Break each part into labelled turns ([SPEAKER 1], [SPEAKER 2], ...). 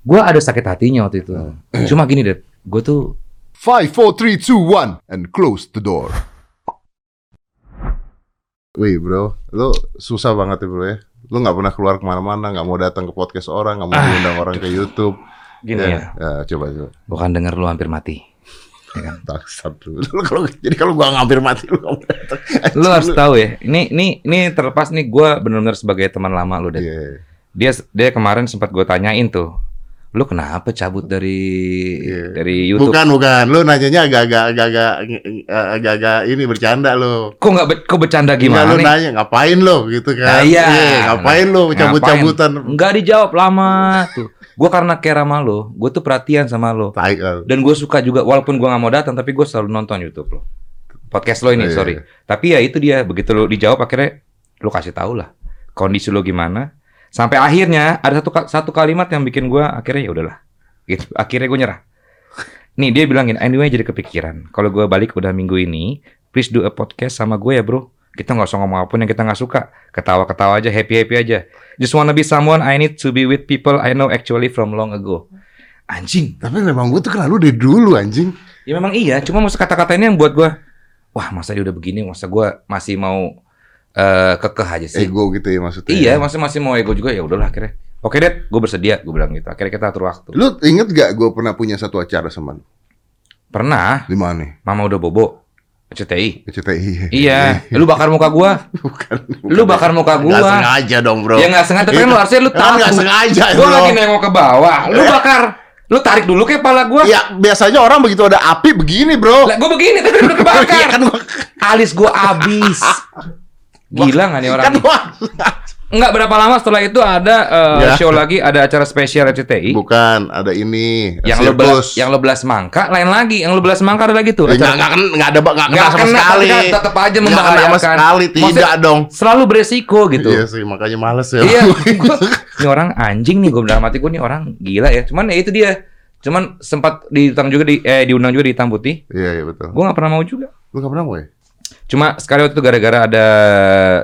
[SPEAKER 1] Gue ada sakit hatinya waktu itu. Cuma gini deh, gue tuh
[SPEAKER 2] Five, four, three, two, one, and close the door. Wih bro, lu susah banget ya bro ya. Lu nggak pernah keluar ke mana-mana, nggak mau datang ke podcast orang, nggak mau diundang orang ke YouTube.
[SPEAKER 1] gini ya.
[SPEAKER 2] ya, coba coba.
[SPEAKER 1] Bukan denger lu hampir mati. Ya kan?
[SPEAKER 2] Taksat lu. Kalau jadi kalau gua hampir mati lu datang.
[SPEAKER 1] Harus tahu ya. Ini ini ini terlepas nih gue benar-benar sebagai teman lama lu deh.
[SPEAKER 2] Iya.
[SPEAKER 1] Dia dia kemarin sempat gue tanyain tuh. Lu kenapa cabut dari
[SPEAKER 2] Iya.
[SPEAKER 1] dari YouTube?
[SPEAKER 2] Bukan bukan, lu nanyanya agak-agak agak-agak agak-agak ini bercanda lu.
[SPEAKER 1] Kok nggak be- kok bercanda
[SPEAKER 2] Enggak,
[SPEAKER 1] gimana
[SPEAKER 2] lu
[SPEAKER 1] nih?
[SPEAKER 2] nanya ngapain lo gitu
[SPEAKER 1] Nah,
[SPEAKER 2] kan?
[SPEAKER 1] iya.
[SPEAKER 2] ngapain lo cabut-cabutan?
[SPEAKER 1] Enggak dijawab lama tuh. Gue karena care sama lo, gue tuh perhatian sama lo. Dan gue suka juga, walaupun gue nggak mau datang, tapi gue selalu nonton YouTube lo. Podcast lo ini,
[SPEAKER 2] Iya,
[SPEAKER 1] sorry.
[SPEAKER 2] iya.
[SPEAKER 1] Tapi ya itu dia, begitu lo dijawab akhirnya lo kasih tahu lah kondisi lo gimana. Sampai akhirnya ada satu satu kalimat yang bikin gue akhirnya ya udahlah. Gitu. Akhirnya gue nyerah. Nih dia bilangin, anyway jadi kepikiran. Kalau gue balik udah minggu ini, please do a podcast sama gue ya bro. Kita nggak usah ngomong apa pun yang kita nggak suka. Ketawa-ketawa aja, happy-happy aja. Just wanna be someone I need to be with people I know actually from long ago. Anjing.
[SPEAKER 2] Tapi memang gue tuh kenal lu dari dulu anjing.
[SPEAKER 1] Ya memang iya, cuma maksud kata-kata ini yang buat gua wah masa dia udah begini, masa gua masih mau eh kekeh aja sih.
[SPEAKER 2] Ego gitu ya maksudnya.
[SPEAKER 1] Iya, masa masih mau ego juga ya udahlah akhirnya. Oke deh, gue bersedia, gue bilang gitu. Akhirnya kita atur waktu.
[SPEAKER 2] Lu inget gak gue pernah punya satu acara sama lu?
[SPEAKER 1] Pernah,
[SPEAKER 2] Di mana nih?
[SPEAKER 1] Mama udah bobo, CTI.
[SPEAKER 2] CTI.
[SPEAKER 1] Iya, lu bakar muka gua.
[SPEAKER 2] bukan,
[SPEAKER 1] Lu bakar muka
[SPEAKER 2] Gak
[SPEAKER 1] gua.
[SPEAKER 2] sengaja dong bro.
[SPEAKER 1] Ya nggak sengaja, tapi kan lu harusnya lu tahu.
[SPEAKER 2] nggak sengaja
[SPEAKER 1] Gua
[SPEAKER 2] bro.
[SPEAKER 1] lagi nengok ke bawah, lu bakar. Lu tarik dulu ke kepala gua.
[SPEAKER 2] Ya biasanya orang begitu ada api begini bro.
[SPEAKER 1] Lah, gua begini tapi udah kebakar.
[SPEAKER 2] Iya kan gua
[SPEAKER 1] Alis gua abis. Gila nggak nih orang?
[SPEAKER 2] kan
[SPEAKER 1] Enggak berapa lama setelah itu ada eh,
[SPEAKER 2] Ya.
[SPEAKER 1] show lagi, ada acara spesial RCTI.
[SPEAKER 2] bukan ada ini
[SPEAKER 1] yang lo belas, yang lo belas mangka, lain lagi. Yang lo belas mangka ada lagi tuh.
[SPEAKER 2] Ya,
[SPEAKER 1] acara-
[SPEAKER 2] nggak nggak kena- nggak ada nggak kena sama
[SPEAKER 1] kena,
[SPEAKER 2] sekali.
[SPEAKER 1] tapi kan tetap aja
[SPEAKER 2] kena sama
[SPEAKER 1] membahayakan.
[SPEAKER 2] sekali tidak
[SPEAKER 1] Maksudnya-
[SPEAKER 2] dong.
[SPEAKER 1] Selalu beresiko gitu.
[SPEAKER 2] Iya sih makanya males ya.
[SPEAKER 1] Iya, gua, ini orang anjing nih, gue dalam hati gue nih orang gila ya. Cuman ya itu dia. Cuman sempat diundang juga di eh diundang juga di hitam putih.
[SPEAKER 2] Iya iya betul.
[SPEAKER 1] Gue nggak pernah mau juga.
[SPEAKER 2] Lu nggak pernah mau ya?
[SPEAKER 1] Cuma sekali waktu itu gara-gara ada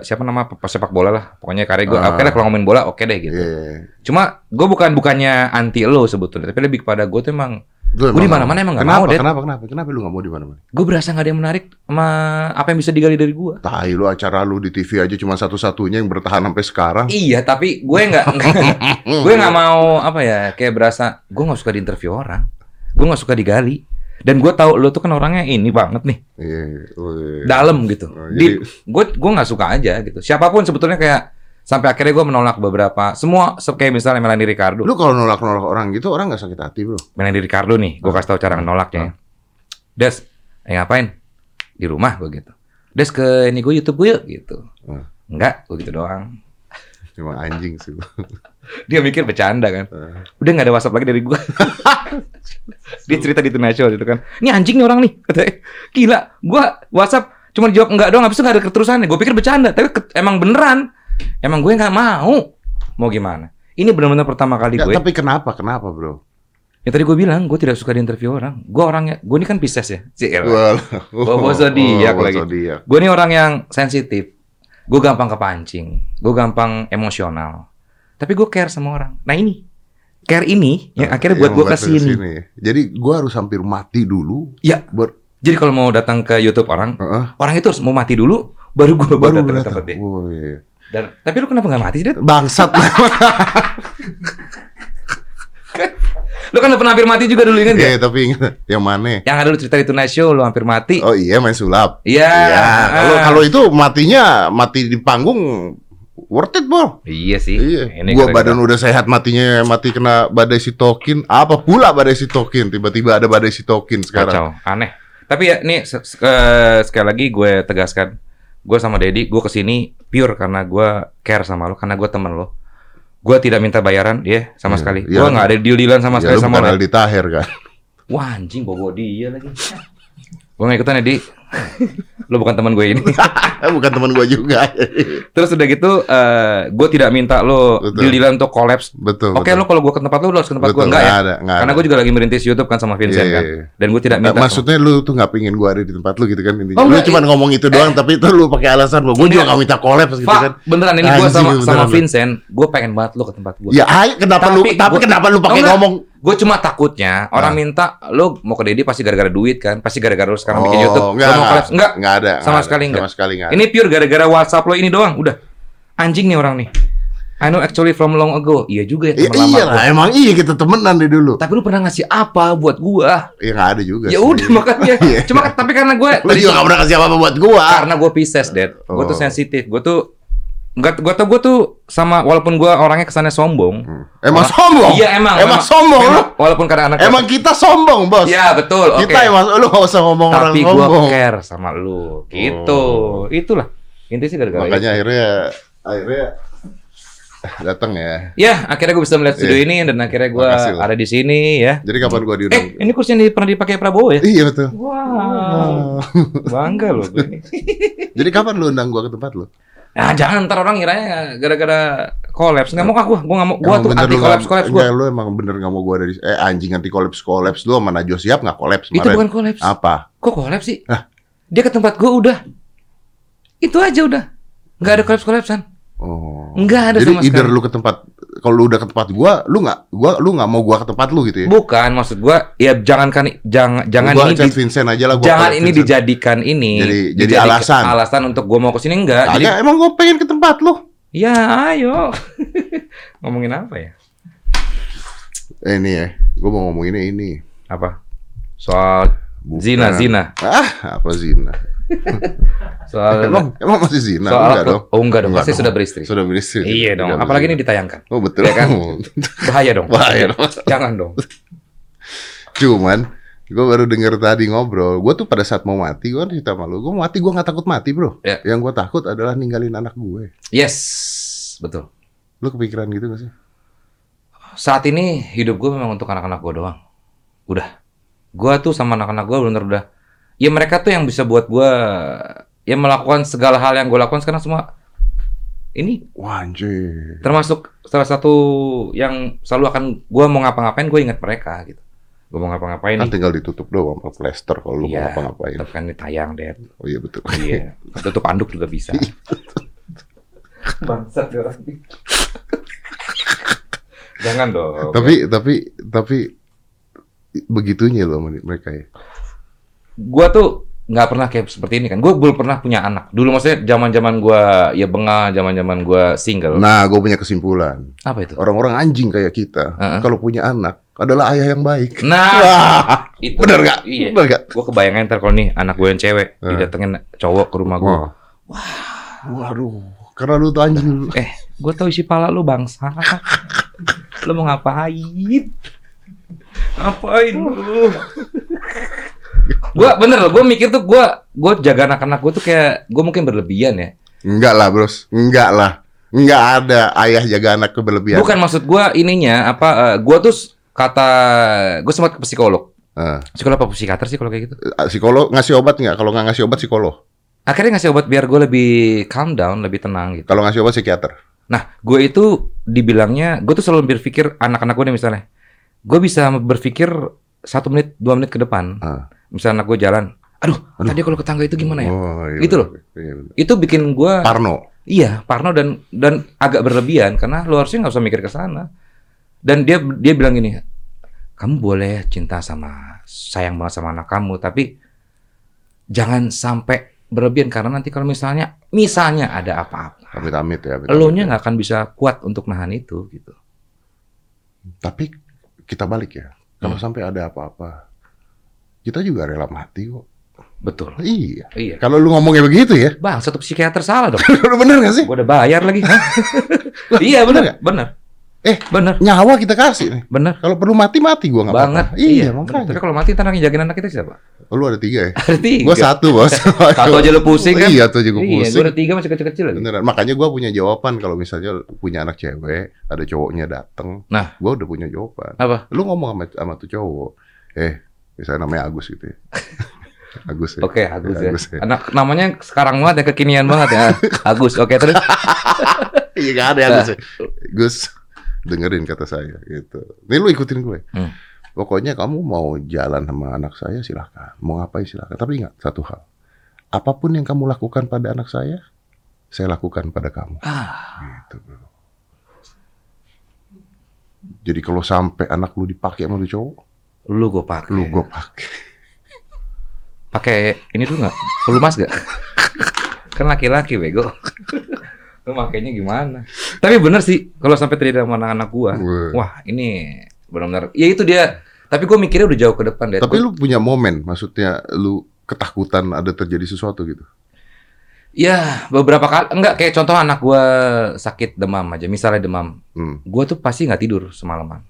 [SPEAKER 1] siapa nama sepak bola lah. Pokoknya karya gue,
[SPEAKER 2] Ah.
[SPEAKER 1] oke deh kalau ngomongin bola oke deh gitu.
[SPEAKER 2] Iya. iya, iya.
[SPEAKER 1] Cuma gue bukan bukannya anti lo sebetulnya, tapi lebih kepada gue tuh emang Gua di mana-mana emang
[SPEAKER 2] kenapa,
[SPEAKER 1] mau, Det.
[SPEAKER 2] Kenapa kenapa kenapa lu nggak mau di mana-mana?
[SPEAKER 1] gue berasa nggak ada yang menarik sama apa yang bisa digali dari gue.
[SPEAKER 2] Tai lu acara lu di TV aja cuma satu-satunya yang bertahan sampai sekarang.
[SPEAKER 1] Iya, tapi gue nggak gue nggak mau apa ya kayak berasa gue nggak suka diinterview orang, gue nggak suka digali. Dan gue tahu lo tuh kan orangnya ini banget nih,
[SPEAKER 2] Iya. wih.
[SPEAKER 1] dalam gitu.
[SPEAKER 2] Oh,
[SPEAKER 1] Di
[SPEAKER 2] jadi-
[SPEAKER 1] gue gue nggak suka aja gitu. Siapa pun sebetulnya kayak sampai akhirnya gue menolak beberapa semua se- kayak misalnya Melanie Ricardo.
[SPEAKER 2] Lu kalau nolak-nolak orang gitu orang nggak sakit hati, Bro.
[SPEAKER 1] Melanie Ricardo nih, gue kasih tahu cara nolaknya. Des, eh ngapain? Di rumah gue gitu. Des ke ini gue YouTube gue yuk gitu.
[SPEAKER 2] Hmm.
[SPEAKER 1] Enggak, gue gitu doang.
[SPEAKER 2] Cuma anjing sih.
[SPEAKER 1] Dia mikir bercanda kan.
[SPEAKER 2] Eh.
[SPEAKER 1] Udah nggak ada WhatsApp lagi dari gue. Dia cerita di Show gitu kan. Ini anjing nih orang nih. Katanya, gila. Gue WhatsApp cuma dijawab enggak doang. Habis itu nggak ada keterusannya. Gue pikir bercanda. Tapi emang beneran. Emang gue nggak mau. Mau gimana? Ini benar-benar pertama kali
[SPEAKER 2] Nggak,
[SPEAKER 1] gue.
[SPEAKER 2] tapi kenapa? Kenapa, Bro?
[SPEAKER 1] Ya tadi gue bilang, gue tidak suka diinterview orang. Gue orangnya, gue ini kan Pisces ya. Cielah.
[SPEAKER 2] Well,
[SPEAKER 1] Bawa zodiak
[SPEAKER 2] bawa
[SPEAKER 1] lagi.
[SPEAKER 2] zodiak.
[SPEAKER 1] Gue ini orang yang sensitif. Gue gampang kepancing. Gue gampang emosional. Tapi gue care sama orang. Nah ini, care ini yang akhirnya buat gue
[SPEAKER 2] ke sini.
[SPEAKER 1] ke
[SPEAKER 2] sini. Jadi gua harus hampir mati dulu.
[SPEAKER 1] Ya,
[SPEAKER 2] Ber
[SPEAKER 1] jadi kalau mau datang ke YouTube orang,
[SPEAKER 2] Heeh.
[SPEAKER 1] orang itu harus mau mati dulu, baru gue baru
[SPEAKER 2] baru
[SPEAKER 1] datang ke tempat dia.
[SPEAKER 2] Oh, iya.
[SPEAKER 1] Dan, tapi lu kenapa nggak mati sih?
[SPEAKER 2] Bangsat.
[SPEAKER 1] Lu kan pernah hampir mati juga dulu, ingat
[SPEAKER 2] Iya,
[SPEAKER 1] gak?
[SPEAKER 2] tapi ingat yang mana?
[SPEAKER 1] Yang ada lu cerita di Tonight Show, lu hampir mati.
[SPEAKER 2] Oh iya main sulap.
[SPEAKER 1] Iya.
[SPEAKER 2] Iya. Kalau
[SPEAKER 1] Ah.
[SPEAKER 2] kalau itu matinya mati di panggung worth it, Bro.
[SPEAKER 1] Iya sih.
[SPEAKER 2] Iya.
[SPEAKER 1] Ini
[SPEAKER 2] gua badan udah sehat matinya mati kena badai sitokin. Apa pula badai sitokin? Tiba-tiba ada badai sitokin sekarang.
[SPEAKER 1] Kacau, aneh. Tapi ya nih se- se- eh, sekali lagi gue tegaskan, gue sama Dedi, gue ke sini pure karena gue care sama lo, karena gue temen lo. Gue tidak minta bayaran, dia sama
[SPEAKER 2] Iya,
[SPEAKER 1] sekali.
[SPEAKER 2] iya.
[SPEAKER 1] Gue nggak ada deal-dealan sama
[SPEAKER 2] Ya,
[SPEAKER 1] sekali sama.
[SPEAKER 2] Aldi Taher kan.
[SPEAKER 1] Wah anjing bobo dia lagi. gue nggak ikutan ya di. Lo bukan teman gue ini.
[SPEAKER 2] Bukan teman gua juga.
[SPEAKER 1] Terus udah gitu, eh gue tidak minta lo deal untuk collapse.
[SPEAKER 2] betul.
[SPEAKER 1] Oke, lo kalau gue ke tempat lo, lo harus ke tempat gue enggak ya?
[SPEAKER 2] ada, nggak
[SPEAKER 1] Karena gue juga lagi merintis YouTube kan sama Vincent
[SPEAKER 2] Iya,
[SPEAKER 1] kan.
[SPEAKER 2] iya, iya.
[SPEAKER 1] Dan gue tidak
[SPEAKER 2] Nah,
[SPEAKER 1] minta.
[SPEAKER 2] maksudnya lu tuh nggak pingin gua ada di tempat lu gitu kan intinya.
[SPEAKER 1] Oh,
[SPEAKER 2] lu
[SPEAKER 1] enggak,
[SPEAKER 2] cuma ngomong itu doang tapi itu lu pakai alasan bahwa gua juga
[SPEAKER 1] Enggak.
[SPEAKER 2] nggak minta collab gitu kan.
[SPEAKER 1] beneran ini gue sama sama. Vincent, gue pengen banget lo ke tempat gue.
[SPEAKER 2] Ya, ayo kenapa lu
[SPEAKER 1] Tapi
[SPEAKER 2] kenapa lu pakai
[SPEAKER 1] Enggak.
[SPEAKER 2] ngomong
[SPEAKER 1] Gue cuma takutnya orang
[SPEAKER 2] Ah.
[SPEAKER 1] minta lo mau ke Dedi pasti gara-gara duit kan, pasti gara-gara lo sekarang bikin
[SPEAKER 2] Oh,
[SPEAKER 1] YouTube.
[SPEAKER 2] enggak,
[SPEAKER 1] lo mau
[SPEAKER 2] enggak,
[SPEAKER 1] enggak?
[SPEAKER 2] enggak ada.
[SPEAKER 1] Sama
[SPEAKER 2] enggak ada,
[SPEAKER 1] sekali enggak.
[SPEAKER 2] Sama sekali enggak.
[SPEAKER 1] Ini pure gara-gara WhatsApp lo ini doang, udah. Anjing nih orang nih. I know actually from long ago. Iya juga ya
[SPEAKER 2] Ya,
[SPEAKER 1] teman lama
[SPEAKER 2] iya
[SPEAKER 1] gua.
[SPEAKER 2] lah, emang iya kita temenan dari dulu.
[SPEAKER 1] Tapi lu pernah ngasih apa buat gua?
[SPEAKER 2] Ya nggak ada juga.
[SPEAKER 1] Ya
[SPEAKER 2] sih.
[SPEAKER 1] udah makanya.
[SPEAKER 2] Iya.
[SPEAKER 1] Cuma tapi karena gue
[SPEAKER 2] Lu juga nggak pernah kasih apa-apa buat gua.
[SPEAKER 1] karena gue Pisces, Dad. Gue tuh
[SPEAKER 2] Oh.
[SPEAKER 1] sensitif. Gue tuh Enggak, gue tuh gue tuh sama walaupun gue orangnya kesannya sombong.
[SPEAKER 2] Emang
[SPEAKER 1] Orang-
[SPEAKER 2] sombong?
[SPEAKER 1] Iya emang.
[SPEAKER 2] Emang sombong lu?
[SPEAKER 1] memang, Walaupun kadang anak
[SPEAKER 2] Emang kita sombong, Bos.
[SPEAKER 1] Iya betul. Oke.
[SPEAKER 2] Kita emang lu nggak usah ngomong orang
[SPEAKER 1] Tapi gue
[SPEAKER 2] sombong.
[SPEAKER 1] care sama lu. Gitu.
[SPEAKER 2] Oh.
[SPEAKER 1] Itulah. Inti sih gara-gara.
[SPEAKER 2] Makanya
[SPEAKER 1] itu.
[SPEAKER 2] akhirnya akhirnya datang ya.
[SPEAKER 1] Ya, akhirnya gue bisa melihat studio
[SPEAKER 2] Iya.
[SPEAKER 1] ini dan akhirnya gue ada di sini ya.
[SPEAKER 2] Jadi kapan gua diundang?
[SPEAKER 1] Eh, ini kursi yang di- pernah dipakai Prabowo ya?
[SPEAKER 2] Iya betul.
[SPEAKER 1] Wow. Bangga loh gue.
[SPEAKER 2] Jadi kapan lu undang gua ke tempat lu?
[SPEAKER 1] Nah, jangan ntar orang ngiranya gara-gara kolaps. Nggak mau gue, gue nggak mau. Gue tuh anti kolaps
[SPEAKER 2] nggak-
[SPEAKER 1] kolaps gue.
[SPEAKER 2] Enggak, lu emang bener gak mau gua ada di eh anjing anti kolaps kolaps lu sama Najwa siap nggak kolaps
[SPEAKER 1] Itu bukan kolaps.
[SPEAKER 2] Apa?
[SPEAKER 1] Kok kolaps sih?
[SPEAKER 2] Hah?
[SPEAKER 1] Dia ke tempat gue udah. Itu aja udah. Nggak ada kolaps kolapsan.
[SPEAKER 2] Oh.
[SPEAKER 1] Nggak ada
[SPEAKER 2] Jadi
[SPEAKER 1] sama
[SPEAKER 2] either
[SPEAKER 1] sekali.
[SPEAKER 2] lu ke tempat kalau lu udah ke tempat gua, lu nggak gua lu nggak mau gua ke tempat lu gitu ya?
[SPEAKER 1] Bukan maksud gue. Ya jangan kan, jangan jangan
[SPEAKER 2] gua
[SPEAKER 1] ini
[SPEAKER 2] chat
[SPEAKER 1] di-
[SPEAKER 2] Vincent aja lah gua
[SPEAKER 1] jangan ini
[SPEAKER 2] Vincent.
[SPEAKER 1] dijadikan ini.
[SPEAKER 2] Jadi- jadi alasan.
[SPEAKER 1] Alasan untuk gue mau ke sini enggak. Jadi
[SPEAKER 2] emang gua pengen ke tempat lu.
[SPEAKER 1] ya ayo. Ngomongin apa ya?
[SPEAKER 2] Eh ini ya, gua mau ngomonginnya ini.
[SPEAKER 1] Apa? Soal
[SPEAKER 2] Bukan.
[SPEAKER 1] zina zina.
[SPEAKER 2] Ah, apa zina?
[SPEAKER 1] Soal
[SPEAKER 2] emang emang masih zina?
[SPEAKER 1] soal
[SPEAKER 2] enggak dong.
[SPEAKER 1] Oh enggak dong.
[SPEAKER 2] Enggak
[SPEAKER 1] Pasti
[SPEAKER 2] dong.
[SPEAKER 1] sudah beristri.
[SPEAKER 2] Sudah beristri.
[SPEAKER 1] Iya dong.
[SPEAKER 2] Enggak
[SPEAKER 1] Apalagi ini ditayangkan.
[SPEAKER 2] Oh betul.
[SPEAKER 1] Ya kan? Bahaya dong.
[SPEAKER 2] Bahaya dong.
[SPEAKER 1] Jangan dong.
[SPEAKER 2] Cuman gue baru denger tadi ngobrol. Gue tuh pada saat mau mati, gue cerita sama lu. Gue mau mati, gue gak takut mati bro.
[SPEAKER 1] Ya.
[SPEAKER 2] Yang gue takut adalah ninggalin anak gue.
[SPEAKER 1] Yes, betul.
[SPEAKER 2] Lu kepikiran gitu gak sih?
[SPEAKER 1] Saat ini hidup gue memang untuk anak-anak gue doang. Udah. Gue tuh sama anak-anak gue bener udah. Ya mereka tuh yang bisa buat gue ya melakukan segala hal yang gue lakukan sekarang semua. Ini
[SPEAKER 2] Wah anjir.
[SPEAKER 1] termasuk salah satu yang selalu akan gue mau ngapa-ngapain gue ingat mereka gitu. Gue mau ngapa-ngapain
[SPEAKER 2] Kan
[SPEAKER 1] nih.
[SPEAKER 2] tinggal ditutup doang sama plester kalau lu mau
[SPEAKER 1] Iya,
[SPEAKER 2] ngapa-ngapain.
[SPEAKER 1] tetap kan ini tayang deh.
[SPEAKER 2] Oh iya betul.
[SPEAKER 1] Iya. Tutup anduk juga bisa. Bangsat dia orang ini. Jangan dong.
[SPEAKER 2] tapi tapi tapi begitunya loh mereka ya.
[SPEAKER 1] Gua tuh nggak pernah kayak seperti ini kan. Gua belum pernah punya anak. Dulu maksudnya zaman-zaman gua ya bengal, zaman-zaman gua single.
[SPEAKER 2] Nah, gue punya kesimpulan.
[SPEAKER 1] Apa itu?
[SPEAKER 2] Orang-orang anjing kayak kita,
[SPEAKER 1] Heeh.
[SPEAKER 2] kalau punya anak adalah ayah yang baik.
[SPEAKER 1] Nah,
[SPEAKER 2] Wah,
[SPEAKER 1] itu
[SPEAKER 2] bener gak?
[SPEAKER 1] Iya.
[SPEAKER 2] Bener gak?
[SPEAKER 1] Gua kebayangin ntar kalau nih anak gue yang cewek
[SPEAKER 2] Eh.
[SPEAKER 1] didatengin cowok ke rumah gua.
[SPEAKER 2] Wah. Waduh, karena lu tuh anjing.
[SPEAKER 1] Eh, gua tahu isi pala lu bangsa. lu mau ngapain? Ngapain lu? Gua bener loh, gua mikir tuh gua gua jaga anak-anak gua tuh kayak gua mungkin berlebihan ya.
[SPEAKER 2] Enggak lah, Bros. Enggak lah. Enggak ada ayah jaga anak keberlebihan.
[SPEAKER 1] Bukan maksud gua ininya apa eh, gua tuh kata gua sempat ke psikolog.
[SPEAKER 2] Eh,
[SPEAKER 1] Psikolog apa psikiater sih kalau kayak gitu?
[SPEAKER 2] psikolog ngasih obat nggak? Kalau nggak ngasih obat psikolog.
[SPEAKER 1] Akhirnya ngasih obat biar gue lebih calm down, lebih tenang gitu.
[SPEAKER 2] Kalau ngasih obat psikiater.
[SPEAKER 1] Nah, gue itu dibilangnya, gue tuh selalu berpikir anak-anak gue nih misalnya, gue bisa berpikir satu menit, dua menit ke depan.
[SPEAKER 2] Ah.
[SPEAKER 1] Misalnya anak gue jalan, aduh,
[SPEAKER 2] Aduh.
[SPEAKER 1] tadi kalau ke tangga itu gimana ya?
[SPEAKER 2] Oh, iya
[SPEAKER 1] Gitu loh.
[SPEAKER 2] Iya, bener.
[SPEAKER 1] Itu bikin gue,
[SPEAKER 2] Parno.
[SPEAKER 1] iya, parno dan dan agak berlebihan karena lu harusnya nggak usah mikir ke sana. Dan dia dia bilang gini, kamu boleh cinta sama sayang banget sama anak kamu, tapi jangan sampai berlebihan karena nanti kalau misalnya misalnya ada apa-apa,
[SPEAKER 2] Amit-amit ya. amit-amit.
[SPEAKER 1] elunya nggak akan bisa kuat untuk nahan itu gitu.
[SPEAKER 2] Tapi kita balik ya. Kalau
[SPEAKER 1] Hmm.
[SPEAKER 2] sampai ada apa-apa, kita juga rela mati kok.
[SPEAKER 1] Betul.
[SPEAKER 2] Iya.
[SPEAKER 1] Iya.
[SPEAKER 2] Kalau lu ngomongnya begitu ya,
[SPEAKER 1] Bang, satu psikiater salah dong.
[SPEAKER 2] bener gak sih?
[SPEAKER 1] Gua udah bayar lagi. Hah? iya benar, benar.
[SPEAKER 2] Eh.
[SPEAKER 1] benar,
[SPEAKER 2] Nyawa kita kasih nih.
[SPEAKER 1] benar.
[SPEAKER 2] Kalau perlu mati mati gua nggak apa-apa.
[SPEAKER 1] Banget.
[SPEAKER 2] Iya,
[SPEAKER 1] benar.
[SPEAKER 2] makanya.
[SPEAKER 1] Tapi kalau mati ntar yang jagain anak kita siapa?
[SPEAKER 2] Oh, lu ada tiga ya?
[SPEAKER 1] Ada tiga.
[SPEAKER 2] Gua satu bos.
[SPEAKER 1] Satu aja lu pusing kan?
[SPEAKER 2] Iya, tuh juga
[SPEAKER 1] Iya,
[SPEAKER 2] pusing.
[SPEAKER 1] gua ada tiga masih kecil-kecil lagi.
[SPEAKER 2] Beneran. Makanya gua punya jawaban kalau misalnya punya anak cewek, ada cowoknya dateng.
[SPEAKER 1] Nah.
[SPEAKER 2] gua udah punya jawaban.
[SPEAKER 1] Apa?
[SPEAKER 2] Lu ngomong sama, sama tuh cowok, eh, misalnya namanya Agus gitu ya. Agus ya.
[SPEAKER 1] Oke, Agus ya.
[SPEAKER 2] Agus ya.
[SPEAKER 1] Anak namanya sekarang banget ya kekinian banget ya. Agus. Oke, terus
[SPEAKER 2] Iya gak ada Agus ya. Gus, dengerin kata saya gitu. Nih lu ikutin gue.
[SPEAKER 1] Hmm.
[SPEAKER 2] Pokoknya kamu mau jalan sama anak saya silahkan. Mau ngapain silahkan. Tapi ingat satu hal. Apa pun yang kamu lakukan pada anak saya, saya lakukan pada kamu.
[SPEAKER 1] ah,
[SPEAKER 2] Gitu bro. Jadi kalau sampai anak lu dipakai sama cowok,
[SPEAKER 1] lu gue pakai.
[SPEAKER 2] lu gue pakai.
[SPEAKER 1] Pakai ini dulu nggak? Pelumas gak? kan laki-laki bego. lu makainya gimana? Tapi bener sih kalau sampai terjadi sama anak-anak gua.
[SPEAKER 2] Wah.
[SPEAKER 1] Wah, ini benar-benar. Ya itu dia. Tapi gue mikirnya udah jauh ke depan deh.
[SPEAKER 2] Tapi lu punya momen, maksudnya lu ketakutan ada terjadi sesuatu gitu.
[SPEAKER 1] Ya, beberapa kali enggak kayak contoh anak gua sakit demam aja. Misalnya demam.
[SPEAKER 2] Hmm.
[SPEAKER 1] Gua tuh pasti nggak tidur semalaman.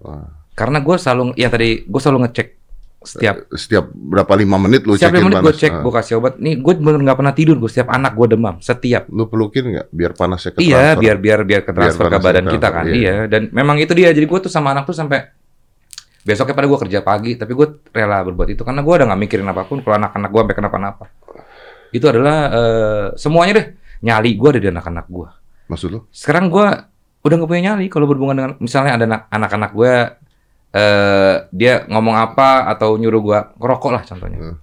[SPEAKER 2] Wah.
[SPEAKER 1] Karena gua selalu yang tadi gua selalu ngecek setiap
[SPEAKER 2] Setiap berapa lima menit lu
[SPEAKER 1] setiap
[SPEAKER 2] cekin
[SPEAKER 1] lima menit gue cek
[SPEAKER 2] Ah.
[SPEAKER 1] gue kasih obat nih gue bener nggak pernah tidur gue setiap anak gue demam setiap
[SPEAKER 2] Lu pelukin nggak biar panasnya ke
[SPEAKER 1] iya
[SPEAKER 2] transfer?
[SPEAKER 1] biar biar biar ke transfer
[SPEAKER 2] Biar
[SPEAKER 1] ke badan
[SPEAKER 2] transfer,
[SPEAKER 1] kita kan
[SPEAKER 2] iya.
[SPEAKER 1] iya dan memang itu dia jadi gue tuh sama anak tuh sampai besoknya pada gue kerja pagi tapi gue rela berbuat itu karena gue udah nggak mikirin apa pun kalau anak-anak gue sampai kenapa-napa itu adalah eh, semuanya deh nyali gue ada di anak-anak gue
[SPEAKER 2] Maksud lu?
[SPEAKER 1] sekarang gue udah nggak punya nyali kalau berhubungan dengan misalnya ada anak- anak-anak gue eh dia ngomong apa atau nyuruh gue ngerokok lah contohnya
[SPEAKER 2] Hmm.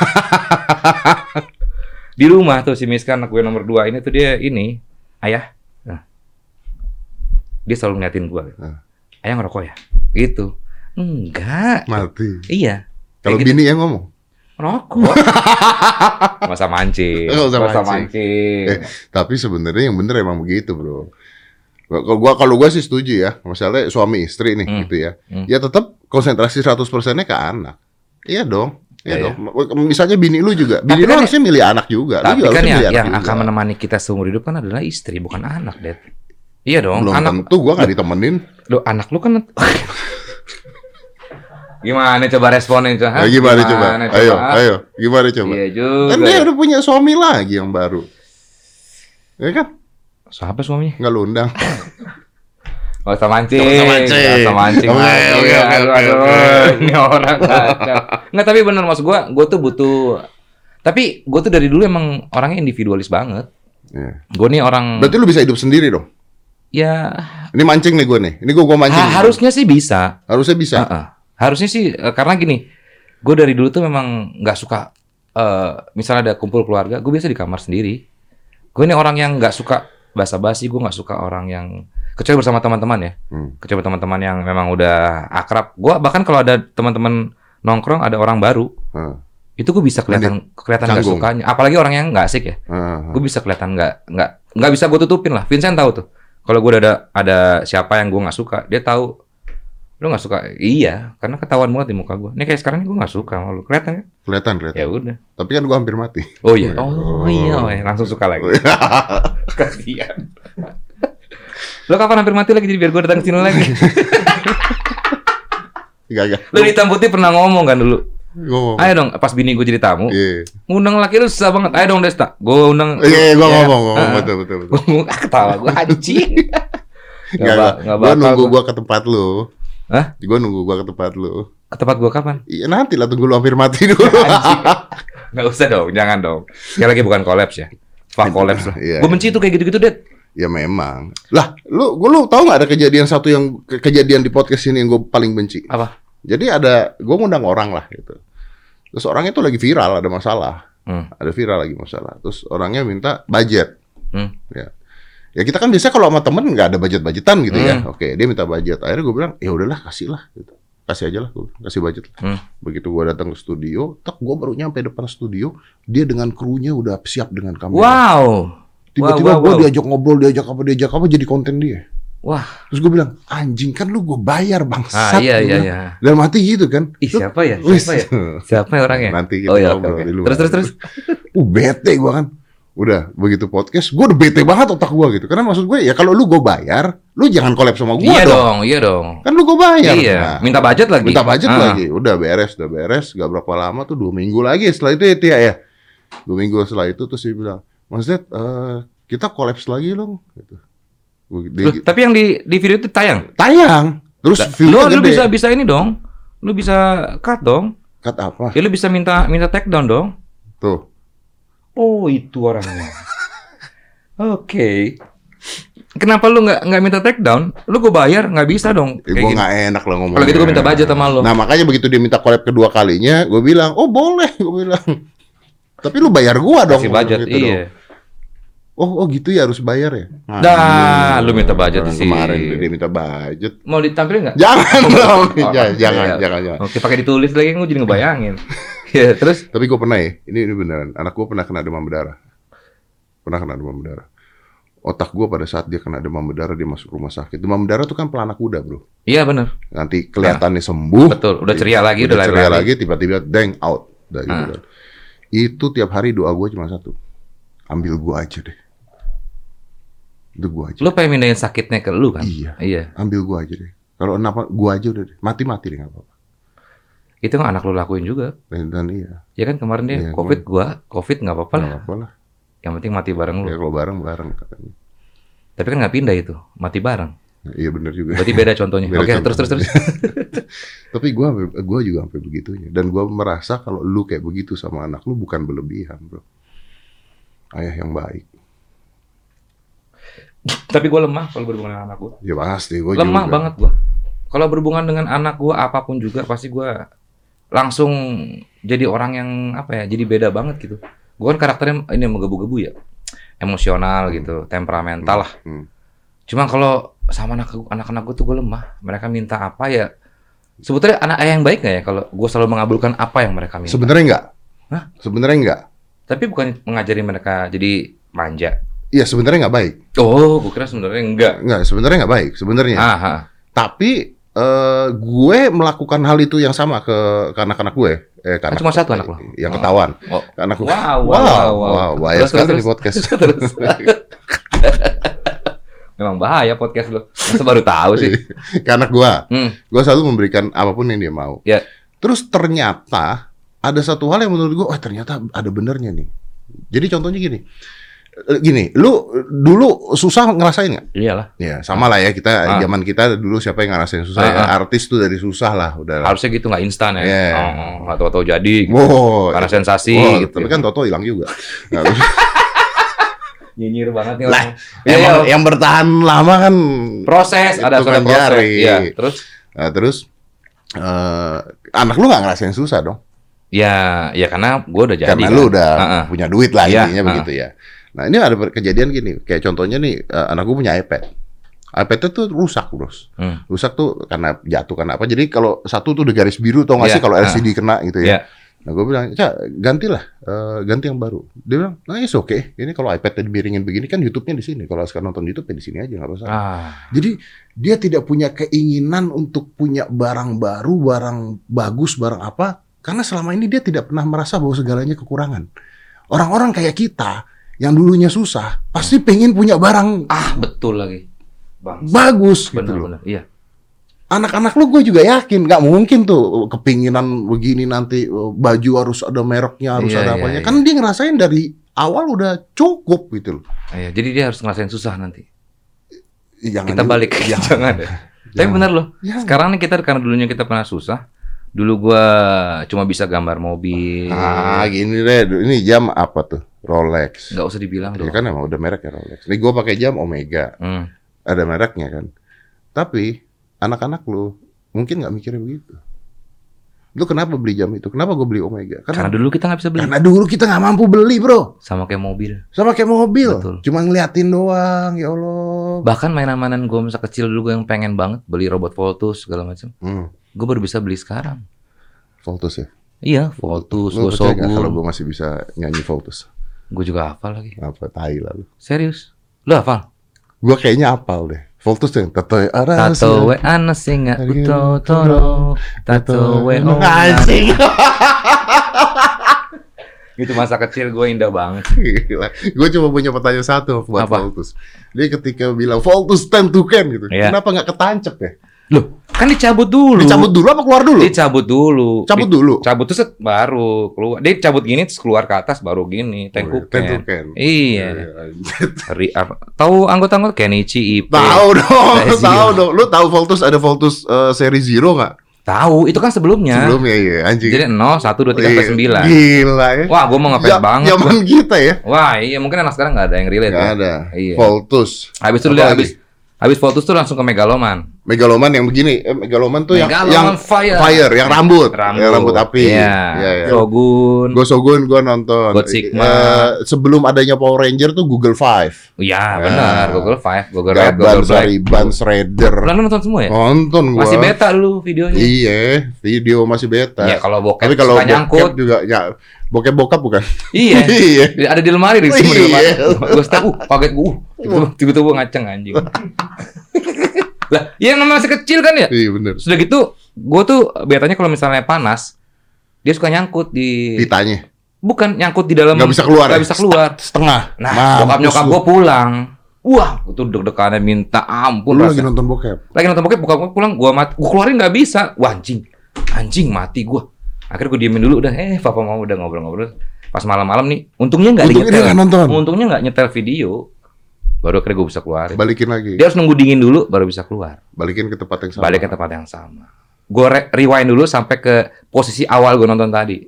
[SPEAKER 1] di rumah tuh si Miska anak gue nomor dua ini tuh dia ini ayah nah, dia selalu ngeliatin gue
[SPEAKER 2] Hmm.
[SPEAKER 1] ayah ngerokok ya gitu enggak
[SPEAKER 2] Mati.
[SPEAKER 1] iya
[SPEAKER 2] Kalau
[SPEAKER 1] gitu.
[SPEAKER 2] bini yang ngomong,
[SPEAKER 1] rokok masa mancing
[SPEAKER 2] usah
[SPEAKER 1] masa
[SPEAKER 2] mancing.
[SPEAKER 1] mancing
[SPEAKER 2] Eh, tapi sebenarnya yang bener emang begitu, Bro. Kalau gua kalau gua sih setuju ya, misalnya suami istri nih
[SPEAKER 1] Hmm.
[SPEAKER 2] gitu ya.
[SPEAKER 1] Hmm.
[SPEAKER 2] Ya tetap konsentrasi 100%-nya ke anak. Iya dong. Iya
[SPEAKER 1] Iya,
[SPEAKER 2] dong. Misalnya bini lu juga. Bini
[SPEAKER 1] Tapi
[SPEAKER 2] lu
[SPEAKER 1] kan-
[SPEAKER 2] harusnya milih anak juga.
[SPEAKER 1] tapi
[SPEAKER 2] lu juga
[SPEAKER 1] kan
[SPEAKER 2] harusnya
[SPEAKER 1] ya, yang
[SPEAKER 2] juga.
[SPEAKER 1] akan menemani kita seumur hidup kan adalah istri bukan anak Dad iya dong
[SPEAKER 2] Belum
[SPEAKER 1] anak
[SPEAKER 2] tentu gua gak ditemenin.
[SPEAKER 1] Lu anak lu kan Gimana coba responnya coba?
[SPEAKER 2] Nah, gimana, coba? Ayo, ayo. Gimana coba?
[SPEAKER 1] Iya juga.
[SPEAKER 2] Kan dia udah punya suami lagi yang baru. Ya kan?
[SPEAKER 1] Siapa suaminya?
[SPEAKER 2] Nggak lu undang.
[SPEAKER 1] Gak usah mancing.
[SPEAKER 2] Nggak usah mancing.
[SPEAKER 1] Nggak usah mancing.
[SPEAKER 2] Oke, oke, oke,
[SPEAKER 1] Aduh,
[SPEAKER 2] oke.
[SPEAKER 1] Ini orang kacau. Nggak, tapi bener maksud gua, gua tuh butuh tapi gue tuh dari dulu emang orangnya individualis banget.
[SPEAKER 2] Iya.
[SPEAKER 1] Gue nih orang
[SPEAKER 2] Berarti lu bisa hidup sendiri dong?
[SPEAKER 1] ya
[SPEAKER 2] Ini mancing nih gue nih. Ini gue gua mancing.
[SPEAKER 1] ha-
[SPEAKER 2] nih.
[SPEAKER 1] harusnya sih bisa.
[SPEAKER 2] Harusnya bisa.
[SPEAKER 1] Heeh. Harusnya sih eh, karena gini, gue dari dulu tuh memang nggak suka eh misalnya ada kumpul keluarga, gue biasa di kamar sendiri. Gue ini orang yang nggak suka basa-basi, gue nggak suka orang yang kecuali bersama teman-teman ya,
[SPEAKER 2] Hmm.
[SPEAKER 1] kecuali teman-teman yang memang udah akrab. Gue bahkan kalau ada teman-teman nongkrong ada orang baru,
[SPEAKER 2] Heeh.
[SPEAKER 1] itu gue bisa kelihatan kelihatan nggak
[SPEAKER 2] Canggung.
[SPEAKER 1] sukanya. Apalagi orang yang nggak asik ya,
[SPEAKER 2] Heeh.
[SPEAKER 1] gue bisa kelihatan nggak nggak nggak bisa gue tutupin lah. Vincent tahu tuh, kalau gue ada ada siapa yang gue nggak suka, dia tahu. Lu nggak suka? Iya, karena ketahuan banget di muka gue. Ini kayak sekarang gue nggak suka sama lu. Kelihatan kan?
[SPEAKER 2] Kelihatan, kelihatan.
[SPEAKER 1] Ya udah.
[SPEAKER 2] Tapi kan gue hampir mati.
[SPEAKER 1] Oh iya. Oh iya, oh, iya. langsung suka lagi. Kasihan. Lo kapan hampir mati lagi jadi biar gue datang ke sini lagi.
[SPEAKER 2] Enggak, enggak.
[SPEAKER 1] Lo hitam putih pernah ngomong kan dulu.
[SPEAKER 2] Ngomong.
[SPEAKER 1] Ayo dong, pas bini gue jadi tamu,
[SPEAKER 2] Iya.
[SPEAKER 1] ngundang laki lu susah banget. Ayo dong Desta, gue undang.
[SPEAKER 2] Iya, gue
[SPEAKER 1] Ya.
[SPEAKER 2] ngomong, ngomong
[SPEAKER 1] Ah.
[SPEAKER 2] betul, betul, betul.
[SPEAKER 1] Gue ngomong, ah, ketawa gue anjing.
[SPEAKER 2] Enggak,
[SPEAKER 1] ba-
[SPEAKER 2] enggak. Gue
[SPEAKER 1] bakal
[SPEAKER 2] nunggu
[SPEAKER 1] gua.
[SPEAKER 2] gue ke tempat lu.
[SPEAKER 1] Hah?
[SPEAKER 2] Gue nunggu gue ke tempat lu.
[SPEAKER 1] Ke tempat gue kapan?
[SPEAKER 2] Iya nanti lah tunggu lu hampir mati dulu.
[SPEAKER 1] Nggak usah dong, jangan dong. Sekali lagi bukan kolaps ya. Fuck kolaps lah.
[SPEAKER 2] Iya,
[SPEAKER 1] gue benci tuh kayak gitu-gitu, Det.
[SPEAKER 2] ya memang. Lah, lu gua lu tahu nggak ada kejadian satu yang ke- kejadian di podcast ini yang gue paling benci.
[SPEAKER 1] Apa?
[SPEAKER 2] Jadi ada gue ngundang orang lah gitu. Terus orang itu lagi viral ada masalah.
[SPEAKER 1] Hmm.
[SPEAKER 2] Ada viral lagi masalah. Terus orangnya minta budget.
[SPEAKER 1] Hmm.
[SPEAKER 2] Ya. Ya kita kan biasa kalau sama temen nggak ada budget-budgetan gitu ya.
[SPEAKER 1] Hmm.
[SPEAKER 2] Oke, dia minta budget. Akhirnya gue bilang, ya udahlah kasih lah gitu. Kasih aja lah, gua kasih budget. lah.
[SPEAKER 1] Hmm.
[SPEAKER 2] Begitu gue datang ke studio, tak gue baru nyampe depan studio, dia dengan krunya udah siap dengan kamera.
[SPEAKER 1] Wow.
[SPEAKER 2] Tiba-tiba
[SPEAKER 1] Wow, wow,
[SPEAKER 2] gue
[SPEAKER 1] wow.
[SPEAKER 2] diajak ngobrol, diajak apa, diajak apa jadi konten dia.
[SPEAKER 1] Wah.
[SPEAKER 2] Terus gue bilang, anjing kan lu gue bayar bangsat.
[SPEAKER 1] Ah, iya, iya,
[SPEAKER 2] bilang.
[SPEAKER 1] iya.
[SPEAKER 2] Dalam hati gitu kan.
[SPEAKER 1] Ih,
[SPEAKER 2] Lu-
[SPEAKER 1] siapa ya? Siapa ya? Siapa ya orangnya?
[SPEAKER 2] Nanti kita
[SPEAKER 1] oh iya,
[SPEAKER 2] ngobrol di luar.
[SPEAKER 1] Terus, terus, terus.
[SPEAKER 2] Uh, bete gue kan. Udah, begitu podcast, gue udah bete banget otak gue gitu. Karena maksud gue, ya kalau lu gue bayar, lu jangan collab sama gue
[SPEAKER 1] Iya
[SPEAKER 2] dong.
[SPEAKER 1] dong, iya dong.
[SPEAKER 2] Kan lu gue bayar.
[SPEAKER 1] Iya,
[SPEAKER 2] Nah,
[SPEAKER 1] minta budget lagi.
[SPEAKER 2] minta budget
[SPEAKER 1] Ah.
[SPEAKER 2] lagi. Udah beres, udah beres. Gak berapa lama tuh, dua minggu lagi. Setelah itu ya, Tia ya. Dua minggu setelah itu, terus dia bilang, Mas Ded, eh, kita kolaps lagi dong. Gitu. Dia-
[SPEAKER 1] Loh, tapi yang di di video itu tayang.
[SPEAKER 2] tayang. Terus
[SPEAKER 1] Lu lu bisa bisa ini dong. Lu bisa cut dong.
[SPEAKER 2] Cut apa?
[SPEAKER 1] Ya lu bisa minta minta take down dong.
[SPEAKER 2] Tuh.
[SPEAKER 1] Oh, itu orangnya. Oke. Kenapa lu nggak nggak minta take down? Lu gue bayar nggak bisa dong.
[SPEAKER 2] Eh, gue nggak enak lah ngomong.
[SPEAKER 1] Kalau gitu gue minta budget sama lu.
[SPEAKER 2] Nah makanya begitu dia minta collab kedua kalinya, gue bilang, oh boleh, gue bilang. Tapi lu bayar gua dong.
[SPEAKER 1] Kasih budget,
[SPEAKER 2] gitu dong.
[SPEAKER 1] iya.
[SPEAKER 2] Oh, oh gitu ya harus bayar ya?
[SPEAKER 1] Dah, lu minta budget sih.
[SPEAKER 2] Kemarin dia minta budget.
[SPEAKER 1] Mau ditampilin nggak?
[SPEAKER 2] Jangan dong,
[SPEAKER 1] Oh,
[SPEAKER 2] jangan, jangan,
[SPEAKER 1] iya.
[SPEAKER 2] jangan, jangan.
[SPEAKER 1] Oke, pakai ditulis lagi gue jadi ngebayangin. Ya, terus
[SPEAKER 2] Tapi gue pernah ya, ini, ini beneran. Anak gue pernah kena demam berdarah. Pernah kena demam berdarah. Otak gue pada saat dia kena demam berdarah, dia masuk rumah sakit. Demam berdarah tuh kan pelana kuda, bro.
[SPEAKER 1] iya bener.
[SPEAKER 2] Nanti kelihatannya sembuh.
[SPEAKER 1] Betul, udah ceria lagi,
[SPEAKER 2] udah
[SPEAKER 1] udah
[SPEAKER 2] ceria
[SPEAKER 1] lari-lari.
[SPEAKER 2] lagi, tiba-tiba deng out. Udah gitu
[SPEAKER 1] Ah.
[SPEAKER 2] kan. Itu tiap hari doa gue cuma satu. Ambil gue aja deh. Itu gue aja.
[SPEAKER 1] Lu pengen mindahin sakitnya ke lu kan?
[SPEAKER 2] Iya.
[SPEAKER 1] Iya.
[SPEAKER 2] Ambil gue aja deh. Kalau kenapa gue aja udah deh. Mati-mati deh nggak apa-apa.
[SPEAKER 1] Itu kan anak lu lakuin juga.
[SPEAKER 2] Dan, iya,
[SPEAKER 1] Ya kan kemarin dia
[SPEAKER 2] Iya,
[SPEAKER 1] covid gua, covid nggak apa-apa lah.
[SPEAKER 2] apa-apa lah.
[SPEAKER 1] Yang penting mati bareng lu.
[SPEAKER 2] Ya kalau bareng bareng katanya.
[SPEAKER 1] Tapi kan nggak pindah itu, mati bareng.
[SPEAKER 2] Nah, iya bener juga.
[SPEAKER 1] Berarti beda contohnya. Oke,
[SPEAKER 2] contoh.
[SPEAKER 1] terus terus terus.
[SPEAKER 2] Tapi gue gua juga sampai begitunya. Dan gue merasa kalau lu kayak begitu sama anak lu bukan berlebihan, bro. Ayah yang baik.
[SPEAKER 1] Tapi gua lemah kalau berhubungan dengan anak gua.
[SPEAKER 2] Ya pasti, gue
[SPEAKER 1] lemah
[SPEAKER 2] juga.
[SPEAKER 1] banget gua. Kalau berhubungan dengan anak gua apa pun juga pasti gua langsung jadi orang yang apa ya? Jadi beda banget gitu. Gua kan karakternya ini menggebu-gebu ya. Emosional gitu, temperamental lah.
[SPEAKER 2] Hmm.
[SPEAKER 1] Cuma kalau sama anak anak-anak gue tuh gue lemah. Mereka minta apa ya? Sebetulnya anak ayah yang baik nggak ya kalau gue selalu mengabulkan apa yang mereka minta.
[SPEAKER 2] Sebenarnya enggak.
[SPEAKER 1] Hah?
[SPEAKER 2] Sebenarnya enggak.
[SPEAKER 1] Tapi bukan mengajari mereka jadi manja.
[SPEAKER 2] Iya, sebenarnya enggak baik.
[SPEAKER 1] Oh, gue kira sebenarnya enggak.
[SPEAKER 2] Enggak, sebenarnya enggak baik sebenarnya. Tapi eh, gue melakukan hal itu yang sama ke, ke anak-anak gue. Eh, ke
[SPEAKER 1] Kan
[SPEAKER 2] anak
[SPEAKER 1] cuma satu anak lo.
[SPEAKER 2] Yang
[SPEAKER 1] Oh.
[SPEAKER 2] ketahuan.
[SPEAKER 1] Oh.
[SPEAKER 2] Ke anak gue.
[SPEAKER 1] Wow, wow,
[SPEAKER 2] wow,
[SPEAKER 1] wow,
[SPEAKER 2] wow, bahaya
[SPEAKER 1] Terus,
[SPEAKER 2] sekali
[SPEAKER 1] terus,
[SPEAKER 2] di podcast.
[SPEAKER 1] Terus. Memang bahaya podcast lo. Masa baru tahu sih.
[SPEAKER 2] ke anak gue.
[SPEAKER 1] Hmm.
[SPEAKER 2] Gue selalu memberikan apa pun yang dia mau.
[SPEAKER 1] Ya.
[SPEAKER 2] Terus ternyata ada satu hal yang menurut gue, wah ternyata ada benernya nih. Jadi contohnya gini, gini, lu dulu susah ngerasain nggak?
[SPEAKER 1] Iyalah.
[SPEAKER 2] Ya sama lah ya kita
[SPEAKER 1] Ah.
[SPEAKER 2] zaman kita dulu siapa yang ngerasain susah
[SPEAKER 1] Ah,
[SPEAKER 2] ya?
[SPEAKER 1] ah.
[SPEAKER 2] Artis tuh dari susah lah udah.
[SPEAKER 1] Harusnya gitu nggak instan ya.
[SPEAKER 2] Iya.
[SPEAKER 1] Oh, atau atau jadi. Gitu.
[SPEAKER 2] Wow,
[SPEAKER 1] Karena sensasi
[SPEAKER 2] wow,
[SPEAKER 1] gitu.
[SPEAKER 2] tapi kan Toto hilang juga.
[SPEAKER 1] Nyinyir banget nih
[SPEAKER 2] Lah,
[SPEAKER 1] orang. Ya,
[SPEAKER 2] yang,
[SPEAKER 1] ya,
[SPEAKER 2] yang bertahan lama kan
[SPEAKER 1] proses ada
[SPEAKER 2] kan
[SPEAKER 1] proses. Iya, terus
[SPEAKER 2] Nah, terus eh, anak lu nggak ngerasain susah dong?
[SPEAKER 1] ya ya karena gue udah jadi.
[SPEAKER 2] Karena
[SPEAKER 1] kan.
[SPEAKER 2] lu udah
[SPEAKER 1] Heeh.
[SPEAKER 2] punya duit lah
[SPEAKER 1] Iya,
[SPEAKER 2] intinya
[SPEAKER 1] ah.
[SPEAKER 2] begitu ya. Nah ini ada kejadian gini, kayak contohnya nih eh, anak gue punya iPad. iPad itu rusak bros,
[SPEAKER 1] Hmm.
[SPEAKER 2] rusak tuh karena jatuh karena apa? Jadi kalau satu tuh udah garis biru, tau nggak
[SPEAKER 1] Iya,
[SPEAKER 2] sih kalau
[SPEAKER 1] ah.
[SPEAKER 2] LCD kena gitu ya?
[SPEAKER 1] Iya.
[SPEAKER 2] Nah gue bilang, cak gantilah, eh, ganti yang baru. Dia bilang, nah it's oke. Ini kalau iPad dimiringin begini kan YouTube-nya di sini. Kalau sekarang nonton YouTube ya di sini aja nggak masalah.
[SPEAKER 1] Ah,
[SPEAKER 2] Jadi dia tidak punya keinginan untuk punya barang baru, barang bagus, barang apa. Karena selama ini dia tidak pernah merasa bahwa segalanya kekurangan. Orang-orang kayak kita yang dulunya susah, pasti pengen punya barang
[SPEAKER 1] ah betul lagi. Bang.
[SPEAKER 2] bagus gitu loh.
[SPEAKER 1] Benar-benar. Iya.
[SPEAKER 2] Anak-anak lu gue juga yakin nggak mungkin tuh kepinginan begini nanti eh, baju harus ada mereknya harus
[SPEAKER 1] Iya,
[SPEAKER 2] ada
[SPEAKER 1] iya,
[SPEAKER 2] apanya.
[SPEAKER 1] iya.
[SPEAKER 2] Kan dia ngerasain dari awal udah cukup gitu loh.
[SPEAKER 1] Iya, jadi dia harus ngerasain susah nanti.
[SPEAKER 2] Jangan
[SPEAKER 1] kita
[SPEAKER 2] juga-
[SPEAKER 1] balik.
[SPEAKER 2] jangan.
[SPEAKER 1] Jangan ya. Tapi
[SPEAKER 2] Jangan.
[SPEAKER 1] benar loh.
[SPEAKER 2] Jangan.
[SPEAKER 1] Sekarang nih kita karena dulunya kita pernah susah. Dulu gua cuma bisa gambar mobil.
[SPEAKER 2] Ah gini deh, ini jam apa tuh? Rolex.
[SPEAKER 1] Nggak usah dibilang
[SPEAKER 2] Ya
[SPEAKER 1] dong.
[SPEAKER 2] kan emang udah merek ya Rolex. Nih gue pakai jam Omega,
[SPEAKER 1] Hmm.
[SPEAKER 2] ada mereknya kan. Tapi anak-anak lu mungkin nggak mikirnya begitu. Lu kenapa beli jam itu? Kenapa gue beli Omega?
[SPEAKER 1] Karena
[SPEAKER 2] Karena,
[SPEAKER 1] dulu kita nggak bisa beli.
[SPEAKER 2] karena dulu kita nggak mampu beli bro.
[SPEAKER 1] Sama kayak mobil.
[SPEAKER 2] Sama kayak mobil,
[SPEAKER 1] Betul.
[SPEAKER 2] cuma ngeliatin doang. Ya Allah.
[SPEAKER 1] Bahkan mainan-mainan gue masa kecil dulu gue yang pengen banget beli robot Voltus segala macam.
[SPEAKER 2] Hmm,
[SPEAKER 1] Gue baru bisa beli sekarang.
[SPEAKER 2] Voltus ya.
[SPEAKER 1] Iya, Voltus,
[SPEAKER 2] Lu percaya nggak kalau gue masih bisa nyanyi Voltus?
[SPEAKER 1] Gue juga hafal lagi.
[SPEAKER 2] Apa tai lalu?
[SPEAKER 1] Serius? Lu hafal?
[SPEAKER 2] Gue kayaknya apal deh. Voltus yang tatoy
[SPEAKER 1] Tato we ana singa uto toro Tato we o
[SPEAKER 2] Anjing.
[SPEAKER 1] Itu masa kecil gue indah banget
[SPEAKER 2] Gila. Gue cuma punya pertanyaan satu buat
[SPEAKER 1] Apa?
[SPEAKER 2] Voltus. Dia ketika bilang Voltus stand to can gitu.
[SPEAKER 1] Iya.
[SPEAKER 2] Kenapa nggak ketancep ya?
[SPEAKER 1] Loh kan dicabut dulu
[SPEAKER 2] Dicabut dulu apa keluar dulu?
[SPEAKER 1] Dicabut dulu
[SPEAKER 2] Cabut dulu.
[SPEAKER 1] Cabut tuh set baru keluar Dia cabut gini terus keluar ke atas baru gini Tenkuken
[SPEAKER 2] can.
[SPEAKER 1] Iya Tahu anggota-anggota Kenichi Ipe
[SPEAKER 2] Tahu dong, tahu dong. Lu tahu Voltus ada Voltus eh, seri Zero nggak?
[SPEAKER 1] Tahu, itu kan sebelumnya.
[SPEAKER 2] Sebelumnya iya anjing.
[SPEAKER 1] Jadi 0, 1, 2, 3, sampai
[SPEAKER 2] Iya,
[SPEAKER 1] 9.
[SPEAKER 2] Gila ya.
[SPEAKER 1] Wah, gua mau ngefans
[SPEAKER 2] Ja-
[SPEAKER 1] banget.
[SPEAKER 2] Zaman kita ya.
[SPEAKER 1] Wah, iya mungkin anak sekarang nggak ada yang relate
[SPEAKER 2] Gak
[SPEAKER 1] ya.
[SPEAKER 2] ada.
[SPEAKER 1] Iya.
[SPEAKER 2] Voltus.
[SPEAKER 1] Habis itu dia habis habis Voltus tuh langsung ke Megaloman.
[SPEAKER 2] Megaloman yang begini, eh, Megaloman tuh yang
[SPEAKER 1] Megaloman
[SPEAKER 2] yang
[SPEAKER 1] Fire.
[SPEAKER 2] yang rambut,
[SPEAKER 1] Rambut.
[SPEAKER 2] yang rambut api.
[SPEAKER 1] Iya.
[SPEAKER 2] Iya, iya.
[SPEAKER 1] Shogun.
[SPEAKER 2] Gue Sogun gue nonton.
[SPEAKER 1] God Sigma.
[SPEAKER 2] Eh, sebelum adanya Power Ranger tuh Google Five.
[SPEAKER 1] Iya,
[SPEAKER 2] Ya.
[SPEAKER 1] benar. Google Five, Google Red, Google Black.
[SPEAKER 2] Shredder.
[SPEAKER 1] Pernah lu nonton semua ya?
[SPEAKER 2] Nonton gua.
[SPEAKER 1] Masih beta dulu videonya.
[SPEAKER 2] Iya, video masih beta.
[SPEAKER 1] Iya, kalau bokep
[SPEAKER 2] Tapi kalau bokep
[SPEAKER 1] nyangkut.
[SPEAKER 2] juga ya bokep bokap bukan?
[SPEAKER 1] Iya.
[SPEAKER 2] iya.
[SPEAKER 1] Ada di lemari di lemari.
[SPEAKER 2] Iya.
[SPEAKER 1] Gue step, uh, kaget gue. Uh, tiba-tiba- ngaceng anjing. lah, yang namanya masih kecil kan ya?
[SPEAKER 2] Iya bener.
[SPEAKER 1] Sudah gitu, gue tuh biasanya kalau misalnya panas, dia suka nyangkut di
[SPEAKER 2] Pitanya
[SPEAKER 1] bukan nyangkut di dalam
[SPEAKER 2] Nggak bisa keluar
[SPEAKER 1] nggak
[SPEAKER 2] ya?
[SPEAKER 1] bisa keluar.
[SPEAKER 2] setengah.
[SPEAKER 1] Nah,
[SPEAKER 2] Mampus
[SPEAKER 1] bokap nyokap gue pulang. Wah, itu deg-degannya minta ampun.
[SPEAKER 2] Lu lagi nonton bokep.
[SPEAKER 1] lagi nonton bokep bokap gue pulang gue mati gue keluarin nggak bisa wah anjing anjing mati gue akhirnya gue diemin dulu udah eh papa mau udah ngobrol-ngobrol pas malam-malam nih untungnya nggak
[SPEAKER 2] Untungnya
[SPEAKER 1] nyetel
[SPEAKER 2] nggak nonton.
[SPEAKER 1] untungnya nggak nyetel video baru akhirnya gue bisa keluarin
[SPEAKER 2] Balikin lagi.
[SPEAKER 1] dia harus nunggu dingin dulu baru bisa keluar
[SPEAKER 2] Balikin ke tempat yang sama.
[SPEAKER 1] balik ke tempat yang sama gue re- rewind dulu sampai ke posisi awal gue nonton tadi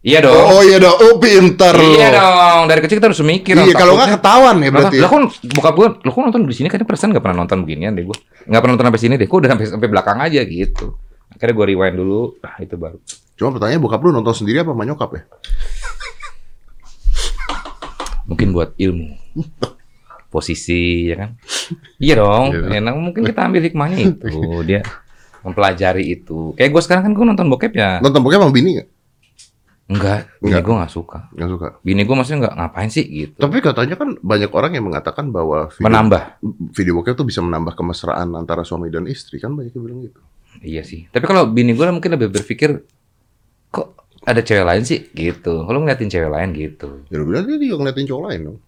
[SPEAKER 1] iya dong
[SPEAKER 2] Oh, oh iya dong. Oh pinter
[SPEAKER 1] iya
[SPEAKER 2] lu.
[SPEAKER 1] dong dari kecil kita harus mikir
[SPEAKER 2] Iya, kalau nggak ketahuan ya berarti.
[SPEAKER 1] lah kan bokap gue, lo kok nonton di sini kan perasaan nggak pernah nonton beginian deh gue, nggak pernah nonton sampai sini deh, kok udah sampai sampai belakang aja gitu. Akhirnya gue rewind dulu, ah itu baru.
[SPEAKER 2] Cuma pertanyaan bokap lu nonton sendiri apa sama nyokap ya?
[SPEAKER 1] Mungkin buat ilmu, posisi ya kan. Iya dong,
[SPEAKER 2] Iya.
[SPEAKER 1] enak mungkin kita ambil hikmahnya itu dia mempelajari itu. Kayak gue sekarang kan gue nonton bokep ya,
[SPEAKER 2] Nonton bokep sama bini nggak?
[SPEAKER 1] enggak, bini
[SPEAKER 2] Enggak.
[SPEAKER 1] gue nggak suka.
[SPEAKER 2] Nggak suka.
[SPEAKER 1] Bini gue maksudnya nggak ngapain sih gitu.
[SPEAKER 2] Tapi katanya kan banyak orang yang mengatakan bahwa video,
[SPEAKER 1] Menambah,
[SPEAKER 2] video bokep tuh bisa menambah kemesraan antara suami dan istri kan banyak yang bilang gitu.
[SPEAKER 1] iya sih. Tapi kalau bini gue mungkin lebih berpikir, kok ada cewek lain sih gitu. Kalau ngeliatin cewek lain gitu.
[SPEAKER 2] Ya lu bilang dia ngeliatin cowok lain dong.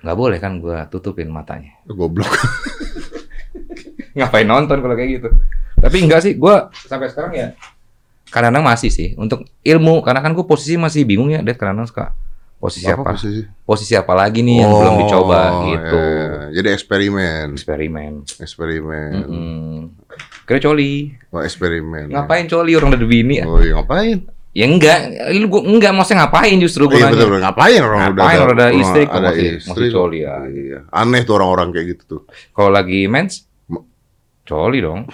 [SPEAKER 1] Nggak boleh kan gua tutupin matanya
[SPEAKER 2] Goblok.
[SPEAKER 1] ngapain nonton kalau kayak gitu tapi enggak sih gua sampai sekarang ya kadang-kadang masih sih untuk ilmu karena kan gua posisi masih bingung ya Dad kadang-kadang suka posisi apa,
[SPEAKER 2] posisi?
[SPEAKER 1] posisi apa lagi nih yang belum dicoba
[SPEAKER 2] Oh,
[SPEAKER 1] gitu
[SPEAKER 2] iya. Jadi eksperimen,
[SPEAKER 1] eksperimen
[SPEAKER 2] eksperimen.
[SPEAKER 1] Mm-mm. kira coli
[SPEAKER 2] Oh, eksperimen.
[SPEAKER 1] ngapain coli orang udah ada bini ya
[SPEAKER 2] Oh, iya ngapain?
[SPEAKER 1] Ya enggak lu gua enggak maksudnya ngapain justru gua
[SPEAKER 2] Iya betul, betul. Ngapain orang udah
[SPEAKER 1] Ngapain orang ada istri kok
[SPEAKER 2] ada
[SPEAKER 1] masih-
[SPEAKER 2] istri
[SPEAKER 1] masih coli ya.
[SPEAKER 2] Iya. Aneh tuh orang-orang kayak gitu tuh.
[SPEAKER 1] kalau lagi mens coli dong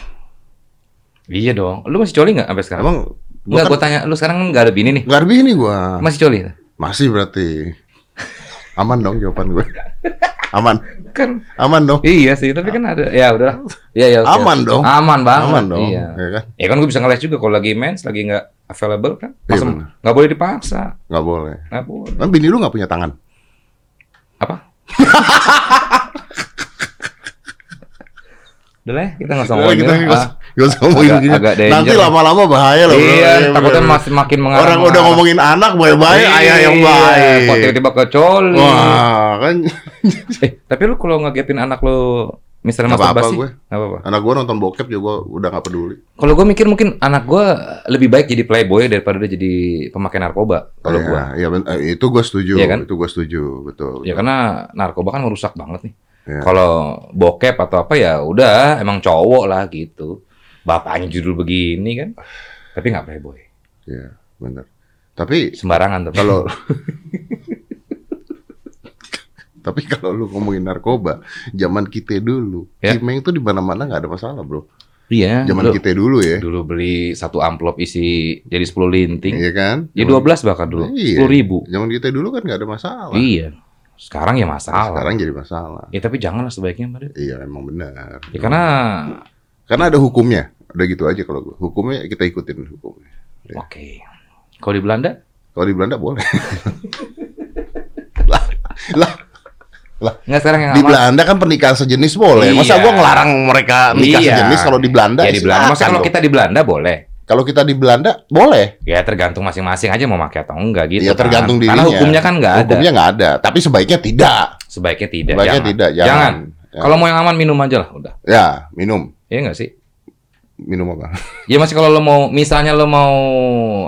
[SPEAKER 1] iya dong lu masih coli nggak sampai sekarang
[SPEAKER 2] Emang gua
[SPEAKER 1] Enggak,
[SPEAKER 2] kan
[SPEAKER 1] gue tanya, lu sekarang kan nggak ada bini nih?
[SPEAKER 2] nggak ada bini gua.
[SPEAKER 1] Masih coli?
[SPEAKER 2] Masih berarti. Aman dong jawaban gue. Aman.
[SPEAKER 1] Kan,
[SPEAKER 2] Aman dong.
[SPEAKER 1] iya sih, tapi kan ada, ya udah, iya ya. oke.
[SPEAKER 2] Aman dong.
[SPEAKER 1] Aman banget.
[SPEAKER 2] Aman dong.
[SPEAKER 1] Iya.
[SPEAKER 2] Ya kan?
[SPEAKER 1] Ya kan gue bisa ngeles juga kalau lagi mens, lagi nggak available kan,
[SPEAKER 2] Iya,
[SPEAKER 1] nggak boleh dipaksa,
[SPEAKER 2] Nggak boleh.
[SPEAKER 1] nggak boleh.
[SPEAKER 2] Kan bini lu nggak punya tangan.
[SPEAKER 1] Apa? Udah lah, ya, kita nggak usah ngomongin. Ah,
[SPEAKER 2] usah- ngomongin
[SPEAKER 1] Agak-
[SPEAKER 2] gini.
[SPEAKER 1] agak danger.
[SPEAKER 2] Nanti lama-lama bahaya loh.
[SPEAKER 1] Iya, takutnya
[SPEAKER 2] bener.
[SPEAKER 1] masih makin mengarah.
[SPEAKER 2] Orang udah ngomongin anak baik-baik,
[SPEAKER 1] Iya,
[SPEAKER 2] ayah yang baik.
[SPEAKER 1] Kok tiba-tiba ke coli?
[SPEAKER 2] Wah, kan
[SPEAKER 1] Eh, tapi lu kalau ngegapin anak lu, misalnya masturbasi,
[SPEAKER 2] gue.
[SPEAKER 1] nggak apa-apa.
[SPEAKER 2] anak gua nonton bokep juga udah nggak peduli.
[SPEAKER 1] Kalau gue mikir mungkin anak gue lebih baik jadi playboy daripada dia jadi pemakai narkoba. Kalau
[SPEAKER 2] Iya,
[SPEAKER 1] gue,
[SPEAKER 2] iya, ben- eh, itu gua setuju.
[SPEAKER 1] Iya kan?
[SPEAKER 2] Itu gua setuju, betul.
[SPEAKER 1] ya karena narkoba kan merusak banget nih.
[SPEAKER 2] Iya.
[SPEAKER 1] Kalau bokep atau apa ya udah emang cowok lah gitu. Bapaknya judul begini kan, tapi nggak playboy.
[SPEAKER 2] Iya, benar. Tapi
[SPEAKER 1] Sembarangan tapi.
[SPEAKER 2] kalau tapi kalau lu ngomongin narkoba, zaman kita dulu,
[SPEAKER 1] Ya.
[SPEAKER 2] Kimeng tuh di mana-mana nggak ada masalah, bro.
[SPEAKER 1] iya,
[SPEAKER 2] Zaman kita dulu ya,
[SPEAKER 1] dulu beli satu amplop isi jadi 10 linting.
[SPEAKER 2] iya kan?
[SPEAKER 1] Ya 12 bahkan dulu,
[SPEAKER 2] Iya.
[SPEAKER 1] 10 ribu.
[SPEAKER 2] Zaman kita dulu kan nggak ada masalah.
[SPEAKER 1] Iya. Sekarang ya masalah.
[SPEAKER 2] Sekarang jadi masalah.
[SPEAKER 1] Ya tapi janganlah sebaiknya Mbak.
[SPEAKER 2] Iya, emang benar.
[SPEAKER 1] Ya karena
[SPEAKER 2] Karena ada hukumnya. Udah gitu aja kalau gua. Hukumnya kita ikutin hukumnya. Iya.
[SPEAKER 1] oke. Kalau di Belanda
[SPEAKER 2] Kalau di Belanda boleh. lah, lah,
[SPEAKER 1] Nggak sekarang yang
[SPEAKER 2] di
[SPEAKER 1] aman.
[SPEAKER 2] Belanda kan pernikahan sejenis boleh. Masa
[SPEAKER 1] Iya.
[SPEAKER 2] gua ngelarang mereka nikah
[SPEAKER 1] Iya.
[SPEAKER 2] sejenis kalau di Belanda?
[SPEAKER 1] Ya di Belanda. Masa kalau kita di Belanda boleh?
[SPEAKER 2] Kalau kita di Belanda boleh.
[SPEAKER 1] Ya tergantung masing-masing aja mau pakai atau enggak gitu.
[SPEAKER 2] Ya tergantung
[SPEAKER 1] kan.
[SPEAKER 2] dirinya.
[SPEAKER 1] Karena hukumnya kan nggak ada.
[SPEAKER 2] Hukumnya nggak ada. Tapi sebaiknya tidak.
[SPEAKER 1] Sebaiknya tidak.
[SPEAKER 2] Sebaiknya
[SPEAKER 1] jangan.
[SPEAKER 2] tidak. Jangan.
[SPEAKER 1] Jangan.
[SPEAKER 2] Ya.
[SPEAKER 1] Kalau mau yang aman minum aja lah udah.
[SPEAKER 2] Ya minum.
[SPEAKER 1] Iya nggak sih?
[SPEAKER 2] Minum apa?
[SPEAKER 1] Ya masih kalau lo mau misalnya lo mau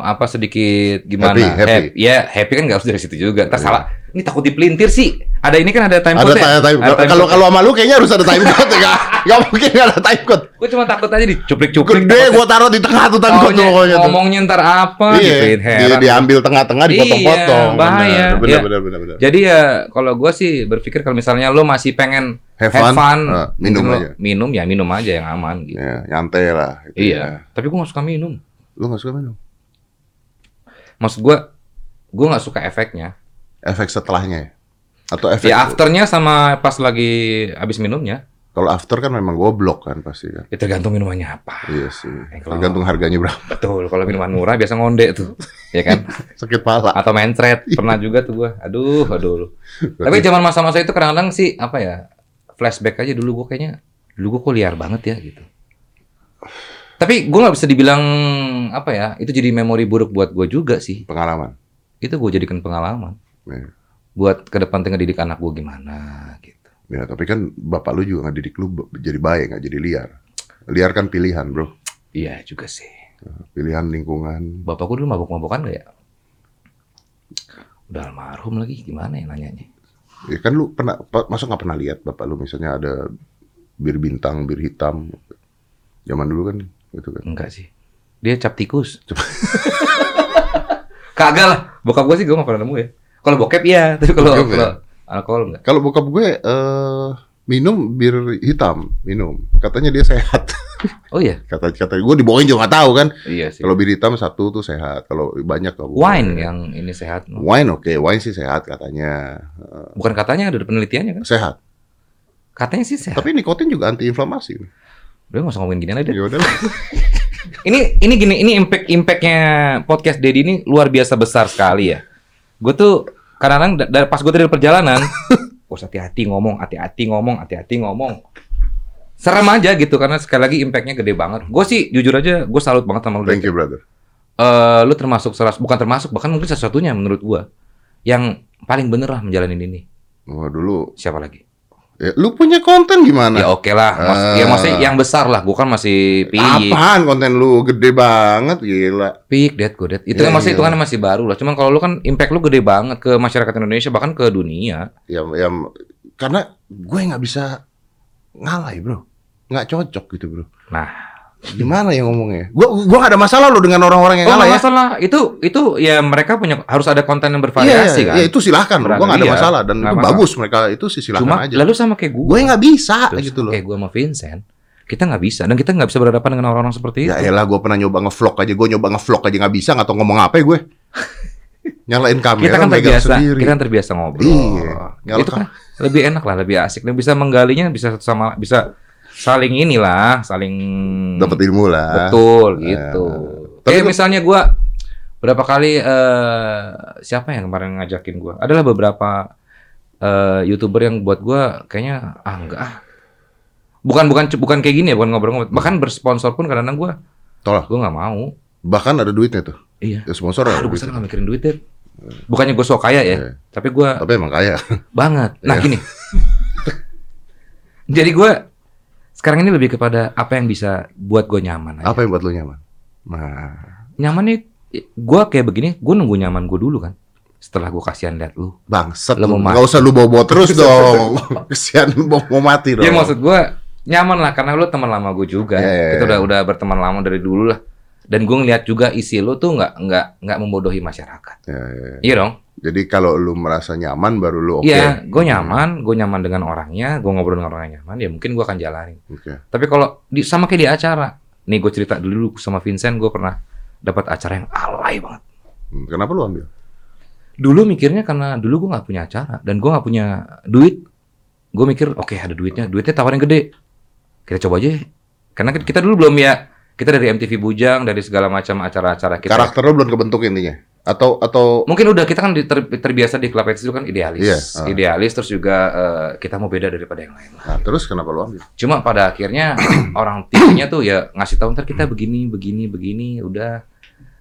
[SPEAKER 1] apa sedikit gimana?
[SPEAKER 2] Happy, happy.
[SPEAKER 1] Ya happy kan nggak harus dari situ juga. Ntar
[SPEAKER 2] Iya.
[SPEAKER 1] salah Ini takut dipelintir sih. Ada ini kan ada time
[SPEAKER 2] Ada
[SPEAKER 1] code
[SPEAKER 2] time, time. Kalau kalau sama lu kayaknya harus ada time code ya. Nggak mungkin nggak ada time code.
[SPEAKER 1] Gue cuma takut aja dicuplik-cuplik.
[SPEAKER 2] Gede gua taruh di tengah tuh time code pokoknya
[SPEAKER 1] ngomongnya ntar apa
[SPEAKER 2] Iya,
[SPEAKER 1] gitu heran.
[SPEAKER 2] diambil tengah-tengah dipotong-potong.
[SPEAKER 1] Iya, bahaya.
[SPEAKER 2] Benar, benar, benar, benar, benar.
[SPEAKER 1] Jadi ya kalau gue sih berpikir kalau misalnya lo masih pengen
[SPEAKER 2] Have
[SPEAKER 1] have
[SPEAKER 2] fun,
[SPEAKER 1] fun,
[SPEAKER 2] eh, minum
[SPEAKER 1] mungkin lo
[SPEAKER 2] aja.
[SPEAKER 1] Minum ya minum aja yang aman gitu.
[SPEAKER 2] Ya, nyantai lah. gitu
[SPEAKER 1] Iya.
[SPEAKER 2] ya.
[SPEAKER 1] Tapi gue gak suka minum.
[SPEAKER 2] Lu nggak suka minum?
[SPEAKER 1] Maksud gue, gue gak suka efeknya.
[SPEAKER 2] Efek setelahnya ya? Atau efek?
[SPEAKER 1] Ya afternya sama pas lagi habis minumnya.
[SPEAKER 2] Kalau after kan memang goblok kan pasti kan.
[SPEAKER 1] Ya tergantung minumannya apa.
[SPEAKER 2] Iya sih.
[SPEAKER 1] Eh, kalau-
[SPEAKER 2] Tergantung harganya berapa.
[SPEAKER 1] Betul. Kalau minuman murah biasa ngonde tuh, ya kan?
[SPEAKER 2] Sakit pala.
[SPEAKER 1] Atau mencret. Pernah juga tuh gue. Aduh, aduh. Tapi zaman masa-masa itu kadang-kadang sih apa ya? Flashback aja dulu gue kayaknya dulu gue kok liar banget ya gitu. Tapi gue nggak bisa dibilang apa ya? Itu jadi memori buruk buat gue juga sih.
[SPEAKER 2] Pengalaman.
[SPEAKER 1] Itu gue jadikan pengalaman
[SPEAKER 2] Ya.
[SPEAKER 1] buat ke depan tinggal didik anak gue gimana gitu.
[SPEAKER 2] Ya, tapi kan bapak lu juga ngedidik lu b- jadi baik, nggak jadi liar. Liar kan pilihan, bro.
[SPEAKER 1] Iya juga sih.
[SPEAKER 2] Pilihan lingkungan.
[SPEAKER 1] Bapak gue dulu mabuk-mabukan gak ya? Udah almarhum lagi gimana ya nanyanya?
[SPEAKER 2] Ya kan lu pernah, masa nggak pernah lihat bapak lu misalnya ada bir bintang, bir hitam. Zaman dulu kan, gitu kan.
[SPEAKER 1] Enggak sih. Dia cap tikus. Kagak lah. Bokap gue sih gue gak pernah nemu ya. Kalau bokep iya, tapi kalau
[SPEAKER 2] ya?
[SPEAKER 1] kalau alkohol enggak.
[SPEAKER 2] Kalau bokap gue eh minum bir hitam, minum. Katanya dia sehat.
[SPEAKER 1] Oh iya.
[SPEAKER 2] kata kata gue dibohongin juga nggak tahu kan.
[SPEAKER 1] Iya sih.
[SPEAKER 2] Kalau bir hitam satu tuh sehat, kalau banyak boleh.
[SPEAKER 1] Wine yang ini sehat.
[SPEAKER 2] Wine oke, wine sih sehat katanya. Eh,
[SPEAKER 1] Bukan katanya ada penelitiannya kan?
[SPEAKER 2] sehat.
[SPEAKER 1] Katanya sih sehat.
[SPEAKER 2] Tapi nikotin juga antiinflamasi.
[SPEAKER 1] Udah nggak usah ngomongin gini aja.
[SPEAKER 2] Ya udah. lah.
[SPEAKER 1] Ini ini gini, ini impact impactnya podcast Dedi ini luar biasa besar sekali ya. Gue tuh kadang-kadang da- dari pas gue dari perjalanan, hati-hati ngomong, hati-hati ngomong, hati-hati ngomong. Serem aja gitu karena sekali lagi impactnya gede banget. Gue sih jujur aja gue salut banget sama lu.
[SPEAKER 2] Thank you brother.
[SPEAKER 1] Eh, lu termasuk salah bukan termasuk bahkan mungkin satu-satunya menurut gue yang paling bener lah menjalanin ini.
[SPEAKER 2] Wah dulu,
[SPEAKER 1] Siapa lagi?
[SPEAKER 2] Ya, lu punya konten gimana?
[SPEAKER 1] Ya oke lah, Mas,
[SPEAKER 2] Ah.
[SPEAKER 1] ya maksudnya yang besar lah. Gue kan masih piyik.
[SPEAKER 2] Apaan konten lu gede banget gila.
[SPEAKER 1] Peak, Dad, gue Dad. Itu
[SPEAKER 2] Ya,
[SPEAKER 1] kan masih
[SPEAKER 2] iya.
[SPEAKER 1] hitungannya masih baru lah. Cuman kalau lu kan impact lu gede banget ke masyarakat Indonesia bahkan ke dunia.
[SPEAKER 2] Ya, ya karena gue nggak bisa ngalah bro, nggak cocok gitu bro.
[SPEAKER 1] Nah,
[SPEAKER 2] Gimana ya ngomongnya? Gue gue nggak ada masalah lo dengan orang-orang yang
[SPEAKER 1] oh nggak
[SPEAKER 2] ya.
[SPEAKER 1] masalah. Itu itu ya mereka punya harus ada konten yang
[SPEAKER 2] Iya,
[SPEAKER 1] bervariasi
[SPEAKER 2] iya,
[SPEAKER 1] kan.
[SPEAKER 2] iya, itu silahkan. Gue nggak ada
[SPEAKER 1] Iya,
[SPEAKER 2] masalah dan itu
[SPEAKER 1] masalah.
[SPEAKER 2] bagus mereka itu sih silahkan
[SPEAKER 1] Cuma
[SPEAKER 2] aja.
[SPEAKER 1] lalu sama kayak gue.
[SPEAKER 2] Gue nggak bisa
[SPEAKER 1] Terus
[SPEAKER 2] gitu loh.
[SPEAKER 1] Kayak gue sama Vincent, kita nggak bisa dan kita nggak bisa berhadapan dengan orang-orang seperti
[SPEAKER 2] Ya
[SPEAKER 1] itu.
[SPEAKER 2] elah gue pernah nyoba ngevlog aja, gue nyoba ngevlog aja nggak bisa, nggak tau ngomong apa ya gue. Nyalain kamera,
[SPEAKER 1] kita kan terbiasa,
[SPEAKER 2] sendiri.
[SPEAKER 1] kita kan terbiasa ngobrol.
[SPEAKER 2] Iya.
[SPEAKER 1] Itu kan lebih enak lah, lebih asik dan bisa menggalinya bisa satu sama bisa saling inilah, saling
[SPEAKER 2] Dapat ilmu lah.
[SPEAKER 1] Betul
[SPEAKER 2] Ya.
[SPEAKER 1] gitu.
[SPEAKER 2] Tapi
[SPEAKER 1] Kayak
[SPEAKER 2] lu-
[SPEAKER 1] misalnya gua berapa kali eh siapa yang kemarin ngajakin gua? Adalah beberapa eh youtuber yang buat gua kayaknya ah enggak ah. Bukan bukan bukan kayak gini ya, bukan ngobrol-ngobrol. Bahkan bersponsor pun kadang-kadang gua
[SPEAKER 2] Tolak.
[SPEAKER 1] gua nggak mau.
[SPEAKER 2] Bahkan ada duitnya tuh.
[SPEAKER 1] Iya.
[SPEAKER 2] Ya, sponsor ada
[SPEAKER 1] Aduh, gue
[SPEAKER 2] duitnya.
[SPEAKER 1] nggak mikirin duit deh. Bukannya gue sok kaya ya,
[SPEAKER 2] Iya.
[SPEAKER 1] tapi gua
[SPEAKER 2] Tapi emang kaya.
[SPEAKER 1] banget. Nah
[SPEAKER 2] Iya.
[SPEAKER 1] gini, jadi gua sekarang ini lebih kepada apa yang bisa buat gue nyaman. Aja.
[SPEAKER 2] Apa yang buat lu nyaman? Nah,
[SPEAKER 1] nyamannya gue kayak begini gue nunggu nyaman gue dulu kan setelah gue kasihan lihat lu
[SPEAKER 2] bangsat
[SPEAKER 1] Lu
[SPEAKER 2] lu. Nggak usah lu bawa-bawa terus dong. Kesian mau, mau mati dong.
[SPEAKER 1] ya maksud gue nyaman lah karena lu teman lama gue juga
[SPEAKER 2] Iya, iya,
[SPEAKER 1] kita
[SPEAKER 2] iya.
[SPEAKER 1] udah udah berteman lama dari dulu lah dan gue ngeliat juga isi lu tuh nggak nggak nggak membodohi masyarakat
[SPEAKER 2] Ya, ya, ya.
[SPEAKER 1] iya dong
[SPEAKER 2] Jadi kalau lu merasa nyaman baru lu oke.
[SPEAKER 1] iya gue nyaman gue nyaman dengan orangnya gue ngobrol dengan orang yang nyaman ya mungkin gue akan jalanin
[SPEAKER 2] Oke.
[SPEAKER 1] tapi kalau di sama kayak di acara nih gue cerita dulu sama Vincent gue pernah dapat acara yang alay banget
[SPEAKER 2] Hmm, Kenapa lu ambil?
[SPEAKER 1] dulu mikirnya karena dulu gue nggak punya acara dan gue nggak punya duit gue mikir oke ada duitnya duitnya tawaran gede kita coba aja karena kita- kita dulu belum ya kita dari MTV Bujang dari segala macam acara-acara kita
[SPEAKER 2] Karakter lu belum kebentuk intinya. Atau atau
[SPEAKER 1] mungkin udah kita kan ter- terbiasa di Club itu kan idealis
[SPEAKER 2] Iya, ah.
[SPEAKER 1] idealis terus juga eh, kita mau beda daripada yang lain lah
[SPEAKER 2] nah, terus kenapa lu ambil?
[SPEAKER 1] cuma pada akhirnya orang TV-nya tuh ya ngasih tahu ntar kita begini begini begini udah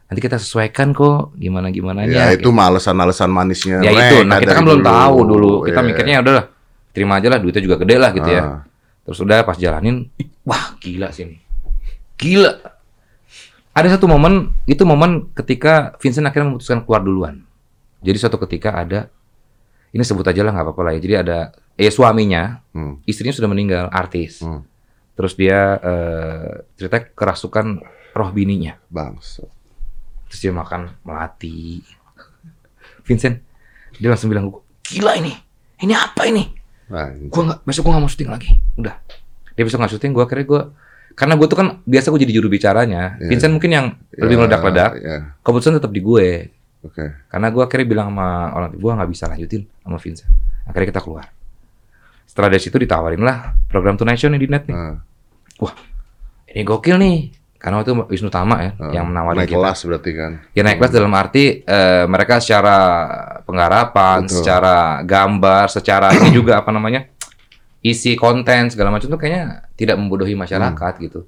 [SPEAKER 1] nanti kita sesuaikan kok gimana gimana
[SPEAKER 2] Ya, itu malesan-malesan manisnya.
[SPEAKER 1] ya itu nah kita kan belum tahu dulu kita
[SPEAKER 2] Iya.
[SPEAKER 1] mikirnya udah terima aja lah duitnya juga gede lah gitu ya
[SPEAKER 2] Ah.
[SPEAKER 1] terus udah pas jalanin wah gila sih ini gila ada satu momen itu momen ketika Vincent akhirnya memutuskan keluar duluan jadi suatu ketika ada ini sebut aja lah nggak apa-apa lah ya. Jadi ada eh suaminya,
[SPEAKER 2] Hmm.
[SPEAKER 1] istrinya sudah meninggal, artis.
[SPEAKER 2] Hmm.
[SPEAKER 1] Terus dia eh ceritanya kerasukan roh bininya.
[SPEAKER 2] Bangsa.
[SPEAKER 1] Terus dia makan melati. Vincent, dia langsung bilang, gila ini, ini apa ini? Gua nggak, besok gua nggak mau syuting lagi. Udah. Dia besok nggak syuting, gua akhirnya gua karena gue tuh kan biasa gue jadi juru bicaranya.
[SPEAKER 2] Iya.
[SPEAKER 1] Vincent mungkin yang lebih
[SPEAKER 2] Ya,
[SPEAKER 1] meledak-ledak.
[SPEAKER 2] Ya,
[SPEAKER 1] Keputusan tetap di gue.
[SPEAKER 2] oke.
[SPEAKER 1] Karena gue akhirnya bilang sama orang tua, gue nggak bisa lanjutin sama Vincent. Akhirnya kita keluar. Setelah dari situ ditawarin lah program Tonight Show nih di net nih.
[SPEAKER 2] Nah,
[SPEAKER 1] Ini gokil nih. Karena waktu itu Wisnu Tama ya
[SPEAKER 2] nah,
[SPEAKER 1] yang menawarin
[SPEAKER 2] naik
[SPEAKER 1] kita.
[SPEAKER 2] kelas berarti kan.
[SPEAKER 1] Ya naik kelas dalam arti eh, mereka secara penggarapan,
[SPEAKER 2] Betul.
[SPEAKER 1] secara gambar, secara ini juga apa namanya isi konten segala macam tuh kayaknya tidak membodohi masyarakat
[SPEAKER 2] Hmm.
[SPEAKER 1] gitu.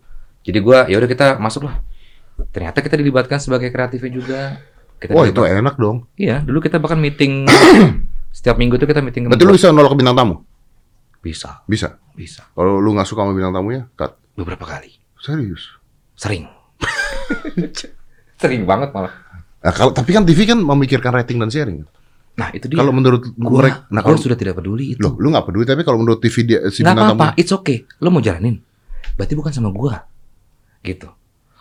[SPEAKER 1] Jadi gua ya udah kita masuk lah. Ternyata kita dilibatkan sebagai kreatifnya juga. Kita
[SPEAKER 2] Wah, itu
[SPEAKER 1] dilibat-
[SPEAKER 2] enak dong.
[SPEAKER 1] Iya, dulu kita bahkan meeting setiap minggu tuh kita meeting.
[SPEAKER 2] Berarti lu bisa nolak bintang tamu?
[SPEAKER 1] bisa,
[SPEAKER 2] Bisa.
[SPEAKER 1] bisa
[SPEAKER 2] Kalau lu nggak suka sama bintang tamunya, cut.
[SPEAKER 1] beberapa kali,
[SPEAKER 2] Serius.
[SPEAKER 1] sering, sering banget malah.
[SPEAKER 2] Nah, kalau tapi kan TV kan memikirkan rating dan sharing.
[SPEAKER 1] Nah itu dia.
[SPEAKER 2] Kalau menurut
[SPEAKER 1] gua,
[SPEAKER 2] mereka, nah
[SPEAKER 1] gua
[SPEAKER 2] kalau
[SPEAKER 1] sudah tidak peduli itu.
[SPEAKER 2] loh, lu nggak peduli tapi kalau menurut TV dia si bintang
[SPEAKER 1] apa-apa, it's okay. Lo mau jalanin, berarti bukan sama gua, gitu.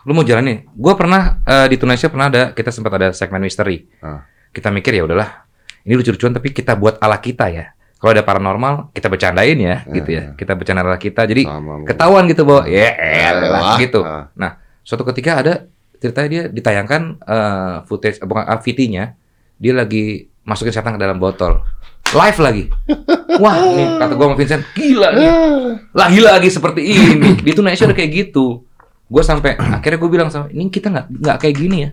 [SPEAKER 1] Lo mau jalanin. Gua pernah eh, di Tunisia pernah ada kita sempat ada segmen misteri.
[SPEAKER 2] Ah.
[SPEAKER 1] Kita mikir ya udahlah, ini lucu-lucuan tapi kita buat ala kita ya. Kalau ada paranormal, kita bercandain ya, gitu ya. Kita bercanda ala kita. Jadi
[SPEAKER 2] sama
[SPEAKER 1] ketahuan gitu bahwa ya elah, gitu.
[SPEAKER 2] Ah.
[SPEAKER 1] Nah, suatu ketika ada ceritanya dia ditayangkan eh, footage eh, bukan uh, VT-nya, dia lagi masukin setan ke dalam botol. Live lagi. Wah, nih kata gua sama Vincent, gila nih. Lagi-lagi seperti ini. Di Tunisia udah kayak gitu. Gue sampai akhirnya gue bilang sama, ini kita nggak nggak kayak gini ya.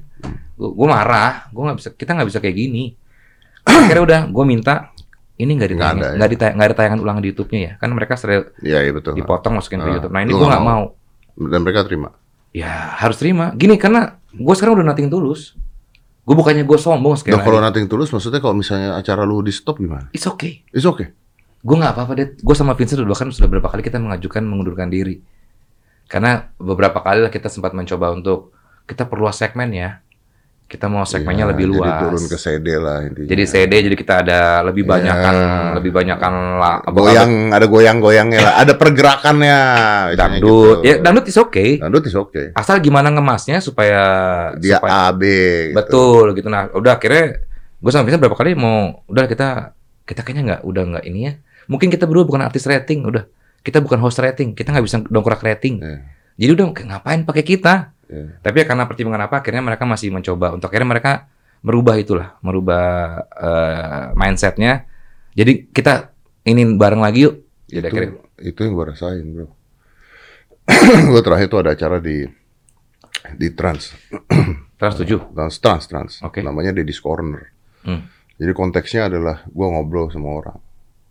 [SPEAKER 1] Gue marah, gue nggak bisa, kita nggak bisa kayak gini. Akhirnya udah, gue minta ini nggak
[SPEAKER 2] Nggak
[SPEAKER 1] ditayang,
[SPEAKER 2] ada ya?
[SPEAKER 1] nggak ditayang, nggak ada tayangan ulang di YouTube-nya ya. Kan mereka sering
[SPEAKER 2] Iya, iya betul.
[SPEAKER 1] dipotong masukin ke
[SPEAKER 2] Ah,
[SPEAKER 1] YouTube. Nah ini gue
[SPEAKER 2] nggak
[SPEAKER 1] nggak mau.
[SPEAKER 2] Dan mereka terima.
[SPEAKER 1] Ya harus terima. Gini karena gue sekarang udah nating tulus. Gue bukannya gue sombong sekali.
[SPEAKER 2] Nah, kalau nothing tulus maksudnya kalau misalnya acara lu di stop gimana?
[SPEAKER 1] It's okay.
[SPEAKER 2] It's okay.
[SPEAKER 1] Gue nggak apa-apa deh. Gue sama Vincent udah bahkan sudah berapa kali kita mengajukan mengundurkan diri. Karena beberapa kali lah kita sempat mencoba untuk kita perluas segmen ya. Kita mau segmennya
[SPEAKER 2] Iya,
[SPEAKER 1] lebih luas.
[SPEAKER 2] Jadi turun ke CD lah intinya.
[SPEAKER 1] Jadi CD jadi kita ada lebih
[SPEAKER 2] Iya.
[SPEAKER 1] banyakan lebih banyakan lah apa-
[SPEAKER 2] goyang ada goyang-goyangnya lah, ada pergerakannya.
[SPEAKER 1] dangdut.
[SPEAKER 2] gitu.
[SPEAKER 1] Ya dangdut is okay.
[SPEAKER 2] Dangdut is okay.
[SPEAKER 1] Asal gimana ngemasnya supaya
[SPEAKER 2] Dia
[SPEAKER 1] supaya-
[SPEAKER 2] A B. gitu.
[SPEAKER 1] Betul gitu. Nah, udah akhirnya gue sama Vincent berapa kali mau udah kita kita kayaknya nggak udah nggak ini ya. Mungkin kita berdua bukan artis rating, udah. Kita bukan host rating, kita nggak bisa dongkrak rating.
[SPEAKER 2] Iya.
[SPEAKER 1] Jadi udah ngapain pakai kita?
[SPEAKER 2] Iya.
[SPEAKER 1] Tapi ya karena pertimbangan apa akhirnya mereka masih mencoba untuk akhirnya mereka merubah itulah, merubah eh, mindsetnya. Jadi kita ini bareng lagi yuk. Jadi
[SPEAKER 2] itu,
[SPEAKER 1] akhirnya
[SPEAKER 2] itu yang gue rasain bro. gue terakhir tuh ada acara di di Trans,
[SPEAKER 1] Trans 7.
[SPEAKER 2] Trans Trans Trans.
[SPEAKER 1] Oke.
[SPEAKER 2] Namanya Deddy's Corner.
[SPEAKER 1] Hmm.
[SPEAKER 2] Jadi konteksnya adalah gue ngobrol sama orang,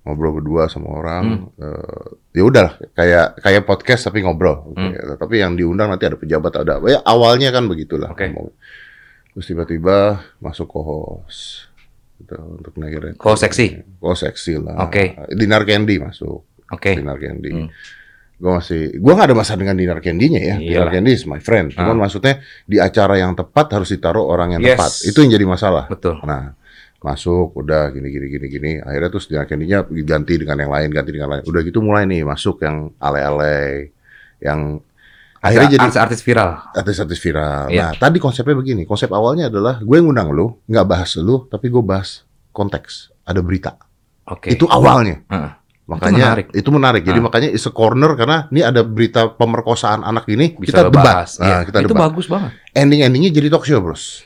[SPEAKER 2] ngobrol berdua sama orang. eh, ya udah kayak kayak podcast tapi ngobrol.
[SPEAKER 1] Hmm.
[SPEAKER 2] Ya, Tapi yang diundang nanti ada pejabat ada. Ya awalnya kan begitulah. Ngomong. Terus tiba-tiba masuk co-host gitu, untuk naikin
[SPEAKER 1] Co seksi.
[SPEAKER 2] Oh seksi lah.
[SPEAKER 1] Oke.
[SPEAKER 2] Dinar Candy masuk.
[SPEAKER 1] Oke.
[SPEAKER 2] Dinar Candy.
[SPEAKER 1] Hmm.
[SPEAKER 2] Gue masih, gue gak ada masalah dengan Dinar Candy-nya ya. Dinar
[SPEAKER 1] Iyalah.
[SPEAKER 2] Candy is my friend. Cuman
[SPEAKER 1] Ah.
[SPEAKER 2] maksudnya di acara yang tepat harus ditaruh orang yang
[SPEAKER 1] Yes.
[SPEAKER 2] tepat. Itu yang jadi masalah.
[SPEAKER 1] Betul.
[SPEAKER 2] Nah, masuk udah gini gini gini gini. Akhirnya terus Dinar Candy-nya ganti dengan yang lain, ganti dengan lain. Udah gitu mulai nih masuk yang ale-ale, yang akhirnya jadi
[SPEAKER 1] artis-artis viral.
[SPEAKER 2] artis-artis viral.
[SPEAKER 1] Iya.
[SPEAKER 2] Nah, tadi konsepnya begini. Konsep awalnya adalah gue ngundang lu, nggak bahas lu, tapi gue bahas konteks. Ada berita.
[SPEAKER 1] Oke.
[SPEAKER 2] Itu awalnya.
[SPEAKER 1] Heeh.
[SPEAKER 2] Makanya
[SPEAKER 1] menarik.
[SPEAKER 2] itu menarik. Jadi makanya is a corner karena ini ada berita pemerkosaan anak ini
[SPEAKER 1] Bisa
[SPEAKER 2] kita debat.
[SPEAKER 1] bahas.
[SPEAKER 2] Nah,
[SPEAKER 1] Iya.
[SPEAKER 2] kita
[SPEAKER 1] itu
[SPEAKER 2] debat.
[SPEAKER 1] bagus banget.
[SPEAKER 2] Ending-endingnya jadi talk show, Bros.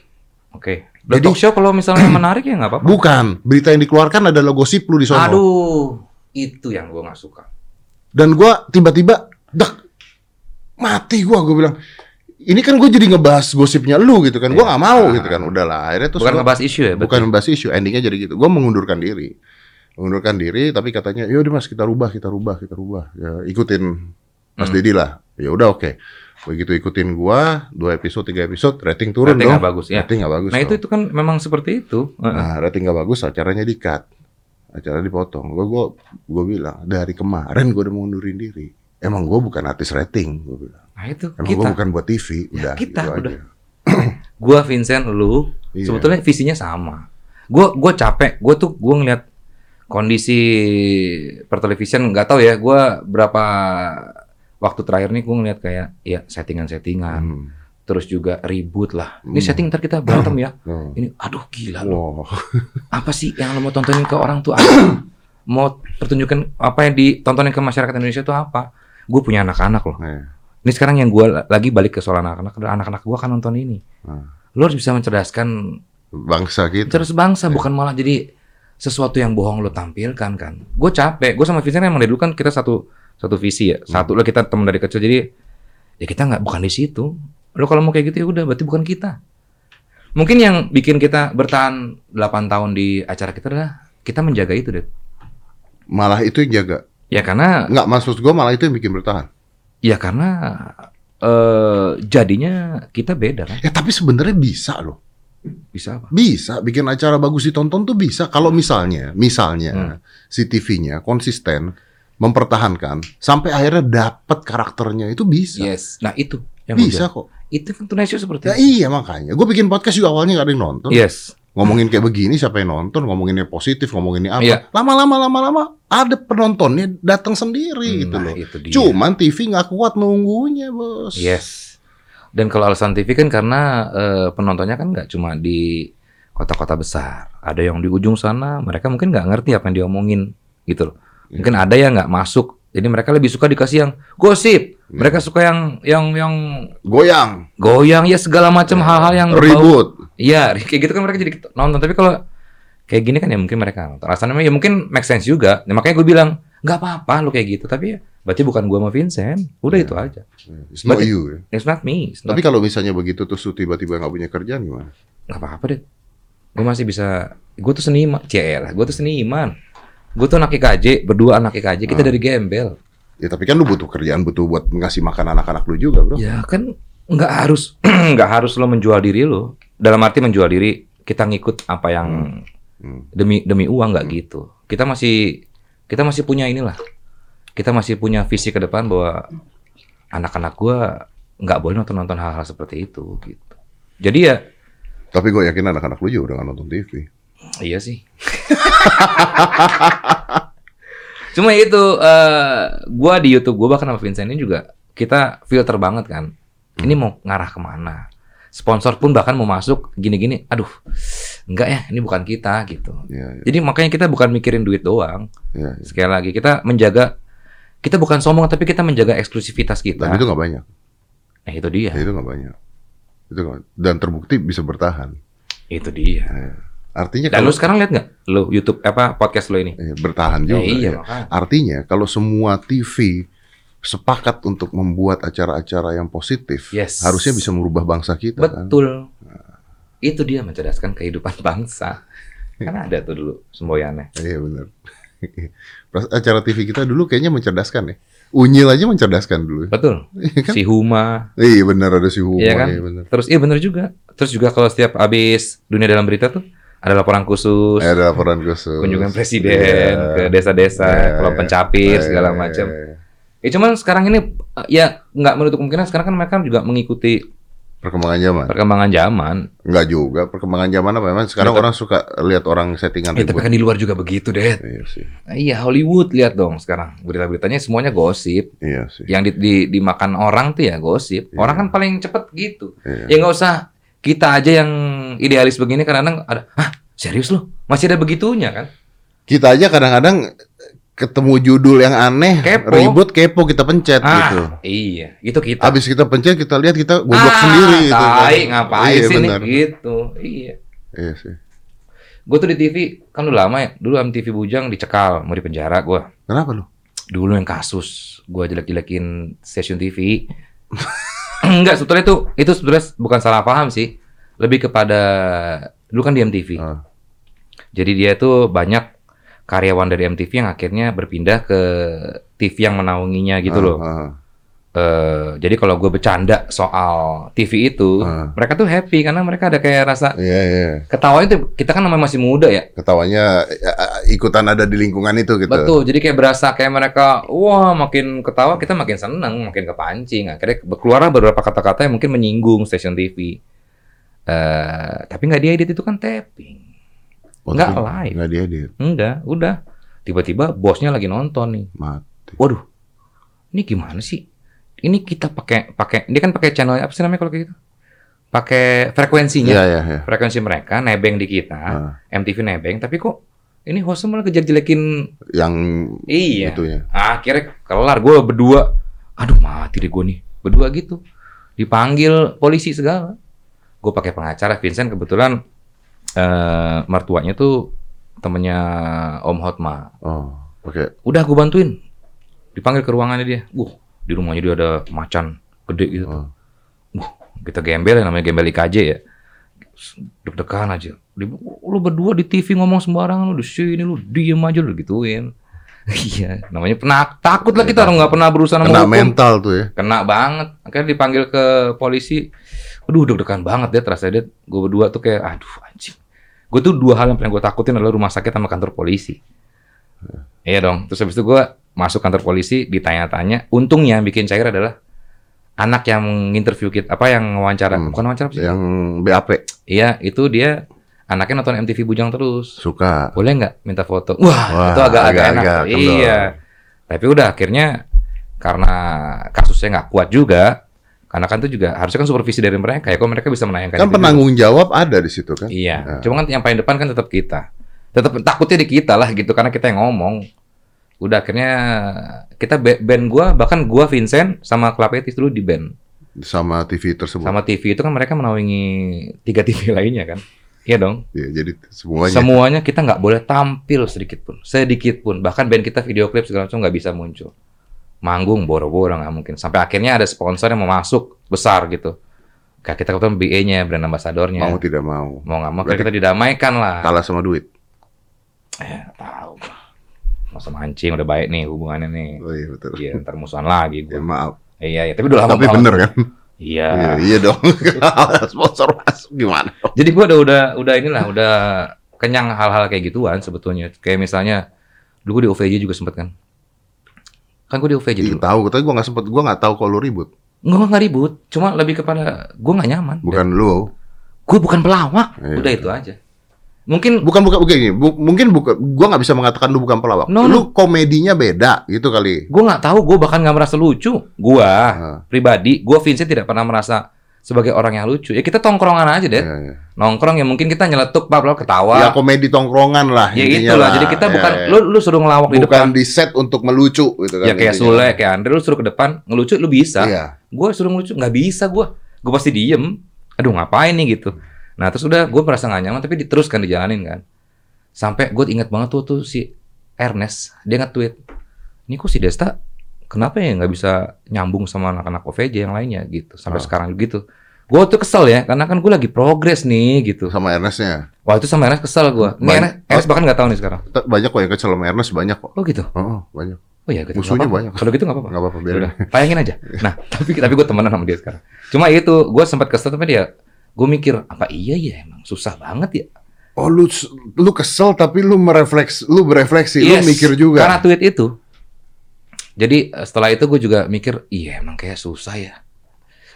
[SPEAKER 1] Oke.
[SPEAKER 2] Jadi-
[SPEAKER 1] talk show kalau misalnya menarik ya nggak apa-apa.
[SPEAKER 2] Bukan, berita yang dikeluarkan adalah gosip lu di sono.
[SPEAKER 1] Aduh, itu yang gue nggak suka.
[SPEAKER 2] Dan gua tiba-tiba dak mati gua gua bilang ini kan gue jadi ngebahas gosipnya lu gitu kan. Gua
[SPEAKER 1] Iya.
[SPEAKER 2] nggak mau
[SPEAKER 1] Ah.
[SPEAKER 2] gitu kan. Udahlah, akhirnya terus
[SPEAKER 1] Bukan
[SPEAKER 2] gua-
[SPEAKER 1] ngebahas isu ya,
[SPEAKER 2] bukan
[SPEAKER 1] betul.
[SPEAKER 2] membahas isu endingnya jadi gitu gue mengundurkan diri mengundurkan diri tapi katanya yaudah mas kita rubah kita rubah kita rubah ya, ikutin mas
[SPEAKER 1] Hmm.
[SPEAKER 2] Dedi lah ya udah oke begitu ikutin gua dua episode tiga episode rating turun
[SPEAKER 1] Rating
[SPEAKER 2] dong
[SPEAKER 1] nggak bagus ya.
[SPEAKER 2] rating nggak bagus
[SPEAKER 1] Nah itu
[SPEAKER 2] dong.
[SPEAKER 1] itu kan memang seperti itu.
[SPEAKER 2] Nah rating nggak bagus acaranya di cut acara dipotong gue gua gua bilang dari kemarin gue udah mengundurin diri emang gue bukan artis rating gue bilang
[SPEAKER 1] Nah itu
[SPEAKER 2] emang
[SPEAKER 1] kita.
[SPEAKER 2] gue bukan buat TV
[SPEAKER 1] Ya,
[SPEAKER 2] udah
[SPEAKER 1] kita,
[SPEAKER 2] gitu
[SPEAKER 1] udah.
[SPEAKER 2] aja.
[SPEAKER 1] Gua Vincent, lu
[SPEAKER 2] Iya.
[SPEAKER 1] sebetulnya visinya sama. Gua gua capek. Gua tuh gua ngeliat kondisi pertelevisian nggak tahu ya. Gua berapa waktu terakhir nih gue ngeliat kayak ya settingan-settingan.
[SPEAKER 2] Hmm.
[SPEAKER 1] Terus juga ribut lah. Ini
[SPEAKER 2] Hmm.
[SPEAKER 1] setting ntar kita berantem ya.
[SPEAKER 2] Oh.
[SPEAKER 1] Ini aduh gila loh.
[SPEAKER 2] Wow.
[SPEAKER 1] Apa sih yang lo mau tontonin ke orang tuh apa? mau pertunjukan apa yang ditontonin ke masyarakat Indonesia tuh apa? Gue punya anak-anak loh.
[SPEAKER 2] Eh,
[SPEAKER 1] Ini sekarang yang gue lagi balik ke soal anak-anak, anak-anak gue kan nonton ini.
[SPEAKER 2] Hmm.
[SPEAKER 1] Lo harus bisa mencerdaskan
[SPEAKER 2] Bangsa kita.
[SPEAKER 1] terus bangsa, bukan malah jadi sesuatu yang bohong lo tampilkan kan. Gue capek, gue sama Vincent emang dari dulu kan kita satu satu visi ya, satu lo kita teman dari kecil jadi ya kita nggak bukan di situ. Lo kalau mau kayak gitu ya udah, berarti bukan kita. Mungkin yang bikin kita bertahan 8 tahun di acara kita adalah kita menjaga itu deh.
[SPEAKER 2] Malah itu yang jaga.
[SPEAKER 1] Ya karena
[SPEAKER 2] Nggak, maksud gua malah itu yang bikin bertahan.
[SPEAKER 1] ya karena eh jadinya kita beda kan.
[SPEAKER 2] Ya tapi sebenarnya bisa loh.
[SPEAKER 1] Bisa apa?
[SPEAKER 2] Bisa bikin acara bagus ditonton tuh bisa kalau misalnya, misalnya
[SPEAKER 1] Hmm.
[SPEAKER 2] si TV-nya konsisten mempertahankan sampai akhirnya dapat karakternya itu bisa.
[SPEAKER 1] Yes. Nah, itu yang
[SPEAKER 2] bisa kok.
[SPEAKER 1] Itu kan Show seperti
[SPEAKER 2] Ya
[SPEAKER 1] itu.
[SPEAKER 2] iya makanya. Gue bikin podcast juga awalnya gak ada yang nonton.
[SPEAKER 1] Yes.
[SPEAKER 2] Ngomongin kayak begini siapa yang nonton? Ngomonginnya positif, ngomonginnya apa?
[SPEAKER 1] Iya.
[SPEAKER 2] Lama-lama lama-lama ada penontonnya datang sendiri gitu
[SPEAKER 1] Nah,
[SPEAKER 2] loh.
[SPEAKER 1] itu dia.
[SPEAKER 2] Cuman TV nggak kuat nunggunya, Bos.
[SPEAKER 1] Yes. Dan kalau alasan TV kan karena eh, penontonnya kan nggak cuma di kota-kota besar. Ada yang di ujung sana, mereka mungkin nggak ngerti apa yang diomongin gitu loh. Mungkin
[SPEAKER 2] Iya.
[SPEAKER 1] ada yang nggak masuk. Jadi mereka lebih suka dikasih yang gosip.
[SPEAKER 2] Iya.
[SPEAKER 1] Mereka suka yang yang yang
[SPEAKER 2] Goyang,
[SPEAKER 1] goyang ya segala macam hal-hal yang
[SPEAKER 2] ribut.
[SPEAKER 1] Iya, kayak gitu kan mereka jadi nonton. Tapi kalau kayak gini kan ya mungkin mereka nonton. Alasannya ya mungkin make sense juga. Nah, makanya gue bilang nggak apa-apa lo kayak gitu. Tapi ya berarti bukan gue sama Vincent. Udah itu aja.
[SPEAKER 2] It's not
[SPEAKER 1] Berarti-
[SPEAKER 2] you. ya.
[SPEAKER 1] It's not me. It's not
[SPEAKER 2] Tapi kalau misalnya begitu terus tiba-tiba nggak punya kerjaan gimana?
[SPEAKER 1] nggak apa-apa deh. Gue masih bisa. Gue tuh seniman. Cielah, gue tuh seniman. Gue tuh anak IKJ, berdua anak IKJ. Kita
[SPEAKER 2] Ah.
[SPEAKER 1] dari gembel.
[SPEAKER 2] Ya tapi kan lu butuh kerjaan, butuh buat ngasih makan anak-anak lu juga, bro.
[SPEAKER 1] Ya kan nggak harus nggak harus lo menjual diri lo. Dalam arti menjual diri kita ngikut apa yang
[SPEAKER 2] Hmm.
[SPEAKER 1] demi demi uang nggak gitu. Kita masih kita masih punya inilah. Kita masih punya visi ke depan bahwa anak-anak gua nggak boleh nonton-nonton hal-hal seperti itu gitu. Jadi ya
[SPEAKER 2] Tapi gue yakin anak-anak lu juga udah nonton TV.
[SPEAKER 1] Iya sih. Cuma itu eh gua di YouTube gua bahkan sama Vincent ini juga kita filter banget kan. Ini mau ngarah ke mana? Sponsor pun bahkan mau masuk gini-gini. Aduh, enggak ya, ini bukan kita gitu.
[SPEAKER 2] Iya, iya,
[SPEAKER 1] Jadi makanya kita bukan mikirin duit doang.
[SPEAKER 2] iya. iya.
[SPEAKER 1] Sekali lagi kita menjaga kita bukan sombong tapi kita menjaga eksklusivitas kita.
[SPEAKER 2] Dan itu nggak banyak.
[SPEAKER 1] Nah, itu dia.
[SPEAKER 2] Ya, itu nggak banyak. Itu nggak- dan terbukti bisa bertahan.
[SPEAKER 1] Itu dia.
[SPEAKER 2] Artinya
[SPEAKER 1] Dan
[SPEAKER 2] kalau
[SPEAKER 1] lu sekarang lihat nggak? Lu YouTube apa podcast lu ini?
[SPEAKER 2] eh, bertahan juga.
[SPEAKER 1] iya,
[SPEAKER 2] ya.
[SPEAKER 1] makanya.
[SPEAKER 2] Artinya kalau semua TV sepakat untuk membuat acara-acara yang positif,
[SPEAKER 1] Yes.
[SPEAKER 2] harusnya bisa merubah bangsa kita kan.
[SPEAKER 1] Betul. Itu dia mencerdaskan kehidupan bangsa. Kan ada tuh dulu semboyannya.
[SPEAKER 2] Iya benar. Acara TV kita dulu kayaknya mencerdaskan ya. Unyil aja mencerdaskan dulu.
[SPEAKER 1] Betul.
[SPEAKER 2] Iya kan?
[SPEAKER 1] Si Huma.
[SPEAKER 2] Iya benar ada si Huma.
[SPEAKER 1] Iya kan?
[SPEAKER 2] iya benar.
[SPEAKER 1] Terus iya bener juga. Terus juga kalau setiap habis dunia dalam berita tuh ada laporan khusus,
[SPEAKER 2] Eh, Ada laporan khusus.
[SPEAKER 1] kunjungan presiden
[SPEAKER 2] Iya.
[SPEAKER 1] ke desa-desa,
[SPEAKER 2] Iya,
[SPEAKER 1] kalau
[SPEAKER 2] iya.
[SPEAKER 1] pencapir segala
[SPEAKER 2] Iya,
[SPEAKER 1] macam.
[SPEAKER 2] iya, iya.
[SPEAKER 1] Ya cuman sekarang ini uh, ya nggak menutup kemungkinan sekarang kan mereka juga mengikuti
[SPEAKER 2] Perkembangan zaman.
[SPEAKER 1] perkembangan zaman.
[SPEAKER 2] Enggak juga. Perkembangan zaman apa? Memang sekarang
[SPEAKER 1] Betul.
[SPEAKER 2] orang suka lihat orang settingan
[SPEAKER 1] Ya, tapi kan di luar juga begitu deh.
[SPEAKER 2] Iya sih.
[SPEAKER 1] Nah, iya Hollywood lihat dong sekarang berita-beritanya semuanya gosip.
[SPEAKER 2] Iya sih.
[SPEAKER 1] Yang di, di- dimakan orang tuh ya gosip.
[SPEAKER 2] Iya.
[SPEAKER 1] Orang kan paling cepet gitu.
[SPEAKER 2] Iya.
[SPEAKER 1] Ya nggak usah kita aja yang idealis begini kadang-kadang ada, hah serius lu? Masih ada begitunya kan?
[SPEAKER 2] Kita aja kadang-kadang ketemu judul yang aneh,
[SPEAKER 1] Kepo.
[SPEAKER 2] ribut kepo kita pencet gitu.
[SPEAKER 1] Ah, iya, itu kita.
[SPEAKER 2] Habis kita pencet kita lihat kita goblok
[SPEAKER 1] ah,
[SPEAKER 2] sendiri gitu.
[SPEAKER 1] tai, ngapain
[SPEAKER 2] Iya,
[SPEAKER 1] sih nih?
[SPEAKER 2] benar.
[SPEAKER 1] Gitu. Iya.
[SPEAKER 2] Iya sih.
[SPEAKER 1] Gue tuh di TV kan udah lama ya. Dulu MTV Bujang dicekal, mau di penjara gue.
[SPEAKER 2] Kenapa lu?
[SPEAKER 1] Dulu yang kasus gue jelek-jelekin stasiun TV. Enggak, sebetulnya itu itu sebetulnya bukan salah paham sih. Lebih kepada dulu kan di MTV.
[SPEAKER 2] Ah.
[SPEAKER 1] Jadi dia tuh banyak karyawan dari MTV yang akhirnya berpindah ke TV yang menaunginya gitu
[SPEAKER 2] Ah,
[SPEAKER 1] loh.
[SPEAKER 2] ah.
[SPEAKER 1] Eh, jadi kalau gue bercanda soal TV itu,
[SPEAKER 2] Ah.
[SPEAKER 1] mereka tuh happy karena mereka ada kayak rasa
[SPEAKER 2] Iya, iya.
[SPEAKER 1] ketawa itu kita kan namanya masih muda ya.
[SPEAKER 2] Ketawanya eh, ikutan ada di lingkungan itu gitu.
[SPEAKER 1] Betul. Jadi kayak berasa kayak mereka wah makin ketawa kita makin seneng, makin kepancing. Akhirnya keluar beberapa kata-kata yang mungkin menyinggung stasiun TV. Eh, tapi nggak diedit itu kan tapping.
[SPEAKER 2] Oh,
[SPEAKER 1] Nggak live.
[SPEAKER 2] Nggak diedit.
[SPEAKER 1] Enggak, udah. Tiba-tiba bosnya lagi nonton nih.
[SPEAKER 2] Mati.
[SPEAKER 1] Waduh, ini gimana sih? Ini kita pakai pakai dia kan pakai channel apa sih namanya kalau kayak gitu? Pakai frekuensinya.
[SPEAKER 2] Iya, iya, iya.
[SPEAKER 1] Frekuensi mereka nebeng di kita,
[SPEAKER 2] Ah,
[SPEAKER 1] MTV nebeng, tapi kok ini hostnya malah kejelek-jelekin
[SPEAKER 2] yang
[SPEAKER 1] iya.
[SPEAKER 2] itu ya.
[SPEAKER 1] Akhirnya kelar gue berdua. Aduh mati deh gue nih. Berdua gitu. Dipanggil polisi segala. Gue pakai pengacara Vincent kebetulan eh mertuanya tuh temennya Om Hotma.
[SPEAKER 2] Oh, oke.
[SPEAKER 1] Udah gue bantuin. Dipanggil ke ruangannya dia. Wah, di rumahnya dia ada macan gede gitu.
[SPEAKER 2] Oh.
[SPEAKER 1] Wah, kita gembel ya namanya gembel IKJ ya. Deg-degan aja. Lu berdua di TV ngomong sembarangan lu di sini lu diem aja lu gituin. Iya, namanya pernah takut lah kita orang nggak pernah berusaha
[SPEAKER 2] Kena
[SPEAKER 1] hukum.
[SPEAKER 2] mental tuh ya.
[SPEAKER 1] Kena banget. Akhirnya dipanggil ke polisi. Aduh, deg-degan banget dia terasa dia. Gue berdua tuh kayak, aduh anjing. Gue tuh dua hal yang paling gue takutin adalah rumah sakit sama kantor polisi. Iya dong. Terus habis itu gue masuk kantor polisi, ditanya-tanya. Untungnya bikin cair adalah anak yang interview kita, apa yang wawancara,
[SPEAKER 2] Hmm.
[SPEAKER 1] bukan wawancara sih?
[SPEAKER 2] Yang BAP
[SPEAKER 1] Iya, itu dia anaknya nonton MTV Bujang terus.
[SPEAKER 2] suka.
[SPEAKER 1] Boleh nggak minta foto? Wah,
[SPEAKER 2] Wah,
[SPEAKER 1] itu agak-agak enak.
[SPEAKER 2] agak-agak kendor.
[SPEAKER 1] iya. Tapi udah akhirnya karena kasusnya nggak kuat juga, karena kan itu juga harusnya kan supervisi dari mereka ya, kok mereka bisa menayangkan
[SPEAKER 2] Kan penanggung jawab ada di situ kan?
[SPEAKER 1] Iya.
[SPEAKER 2] Nah.
[SPEAKER 1] Cuma kan yang paling depan kan tetap kita. Tetap takutnya di kita lah gitu karena kita yang ngomong. Udah akhirnya kita ba- band gua bahkan gua Vincent sama Klapetis dulu di band.
[SPEAKER 2] Sama TV tersebut.
[SPEAKER 1] Sama TV itu kan mereka menaungi tiga TV lainnya kan. Iya dong.
[SPEAKER 2] Iya, jadi semuanya.
[SPEAKER 1] Semuanya kita nggak boleh tampil sedikit pun, sedikit pun. Bahkan band kita video klip segala macam nggak bisa muncul. Manggung boro-boro nggak mungkin. Sampai akhirnya ada sponsor yang mau masuk besar gitu. Kayak kita kebetulan BE-nya, brand ambassadornya.
[SPEAKER 2] mau tidak mau.
[SPEAKER 1] Mau nggak mau,
[SPEAKER 2] Berarti-
[SPEAKER 1] kita didamaikan lah.
[SPEAKER 2] Kalah sama duit.
[SPEAKER 1] Eh, tahu. Masa mancing udah baik nih hubungannya nih.
[SPEAKER 2] Oh iya betul.
[SPEAKER 1] Iya, ntar musuhan lagi
[SPEAKER 2] Ya,
[SPEAKER 1] gua.
[SPEAKER 2] maaf.
[SPEAKER 1] Iya, iya, tapi udah lama
[SPEAKER 2] Tapi bener kan?
[SPEAKER 1] Iya.
[SPEAKER 2] Iya, iya dong. Sponsor masuk gimana?
[SPEAKER 1] Jadi gua udah udah udah inilah, udah kenyang hal-hal kayak gituan sebetulnya. Kayak misalnya dulu di OVJ juga sempet kan. Kan gua di OVJ
[SPEAKER 2] Iya
[SPEAKER 1] dulu.
[SPEAKER 2] tahu, tapi gua nggak sempet, gua nggak tahu kalau lu ribut.
[SPEAKER 1] Nggak nggak ribut, cuma lebih kepada gua nggak nyaman.
[SPEAKER 2] Bukan lu.
[SPEAKER 1] Gue bukan pelawak,
[SPEAKER 2] Iya.
[SPEAKER 1] udah itu aja. Mungkin
[SPEAKER 2] Bukan bukan begini, bu- mungkin bukan gua nggak bisa mengatakan lu bukan pelawak.
[SPEAKER 1] No,
[SPEAKER 2] lu komedinya beda gitu kali.
[SPEAKER 1] gue nggak tahu, gue bahkan nggak merasa lucu. Gua
[SPEAKER 2] Ah,
[SPEAKER 1] pribadi, gue Vincent tidak pernah merasa sebagai orang yang lucu. Ya kita tongkrongan aja deh,
[SPEAKER 2] iya, iya.
[SPEAKER 1] nongkrong ya mungkin kita nyeletuk, bab bab,
[SPEAKER 2] Ya
[SPEAKER 1] ketawa.
[SPEAKER 2] komedi tongkrongan lah
[SPEAKER 1] Ya, itulah.
[SPEAKER 2] lah.
[SPEAKER 1] Jadi kita
[SPEAKER 2] Ya,
[SPEAKER 1] bukan
[SPEAKER 2] ya.
[SPEAKER 1] lu lu suruh ngelawak di depan.
[SPEAKER 2] bukan di set untuk melucu gitu kan.
[SPEAKER 1] Ya kayak
[SPEAKER 2] intinya.
[SPEAKER 1] Sule, kayak Andre, lu suruh ke depan ngelucu lu bisa.
[SPEAKER 2] Iya.
[SPEAKER 1] Gue suruh ngelucu nggak bisa gue. Gue pasti diem. Aduh ngapain nih gitu. Nah terus udah gue merasa gak nyaman tapi diteruskan dijalanin kan. Sampai gue inget banget tuh tuh si Ernest dia nge-tweet. Ini kok si Desta kenapa ya nggak bisa nyambung sama anak-anak OVJ yang lainnya gitu. Sampai
[SPEAKER 2] Ah.
[SPEAKER 1] sekarang gitu. Gue tuh kesel ya karena kan gue lagi progres nih gitu.
[SPEAKER 2] Sama Ernestnya.
[SPEAKER 1] Wah itu sama Ernest kesel gue. Ini Ernest, Ernest bahkan nggak tahu nih sekarang.
[SPEAKER 2] Banyak kok yang kesel sama Ernest banyak kok.
[SPEAKER 1] Oh gitu.
[SPEAKER 2] Oh, banyak.
[SPEAKER 1] Oh iya gitu.
[SPEAKER 2] Musuhnya banyak.
[SPEAKER 1] Kalau gitu nggak apa-apa.
[SPEAKER 2] Nggak apa-apa biarin.
[SPEAKER 1] Udah, aja. Nah, tapi tapi gue temenan sama dia sekarang. Cuma itu, gue sempat kesel tapi dia, gue mikir apa iya ya emang susah banget ya.
[SPEAKER 2] Oh, lu lu kesel tapi lu merefleks, lu berefleksi,
[SPEAKER 1] Yes,
[SPEAKER 2] lu mikir juga.
[SPEAKER 1] Karena tweet itu. Jadi eh, setelah itu gue juga mikir, iya emang kayak susah ya.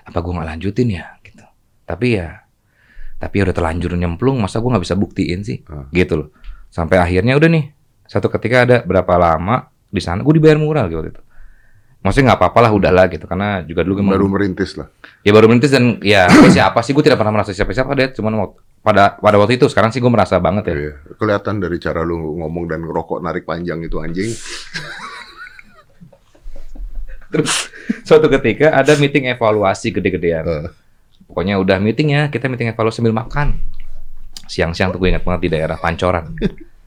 [SPEAKER 1] Apa gue nggak lanjutin ya gitu. Tapi ya, tapi udah terlanjur nyemplung, masa gue nggak bisa buktiin sih,
[SPEAKER 2] Hmm.
[SPEAKER 1] gitu loh. Sampai akhirnya udah nih, satu ketika ada berapa lama di sana, gue dibayar murah gitu. waktu itu. Maksudnya nggak apa-apa lah, udahlah gitu. Karena juga dulu emang
[SPEAKER 2] baru merintis lah.
[SPEAKER 1] Ya baru merintis dan ya siapa sih gue tidak pernah merasa siapa-siapa deh cuman pada pada waktu itu sekarang sih gue merasa banget ya.
[SPEAKER 2] Iya. Kelihatan dari cara lu ngomong dan ngerokok narik panjang itu anjing.
[SPEAKER 1] Terus suatu ketika ada meeting evaluasi gede-gedean.
[SPEAKER 2] Eh.
[SPEAKER 1] Pokoknya udah meeting ya kita meeting evaluasi sambil makan. Siang-siang tuh gue ingat banget di daerah Pancoran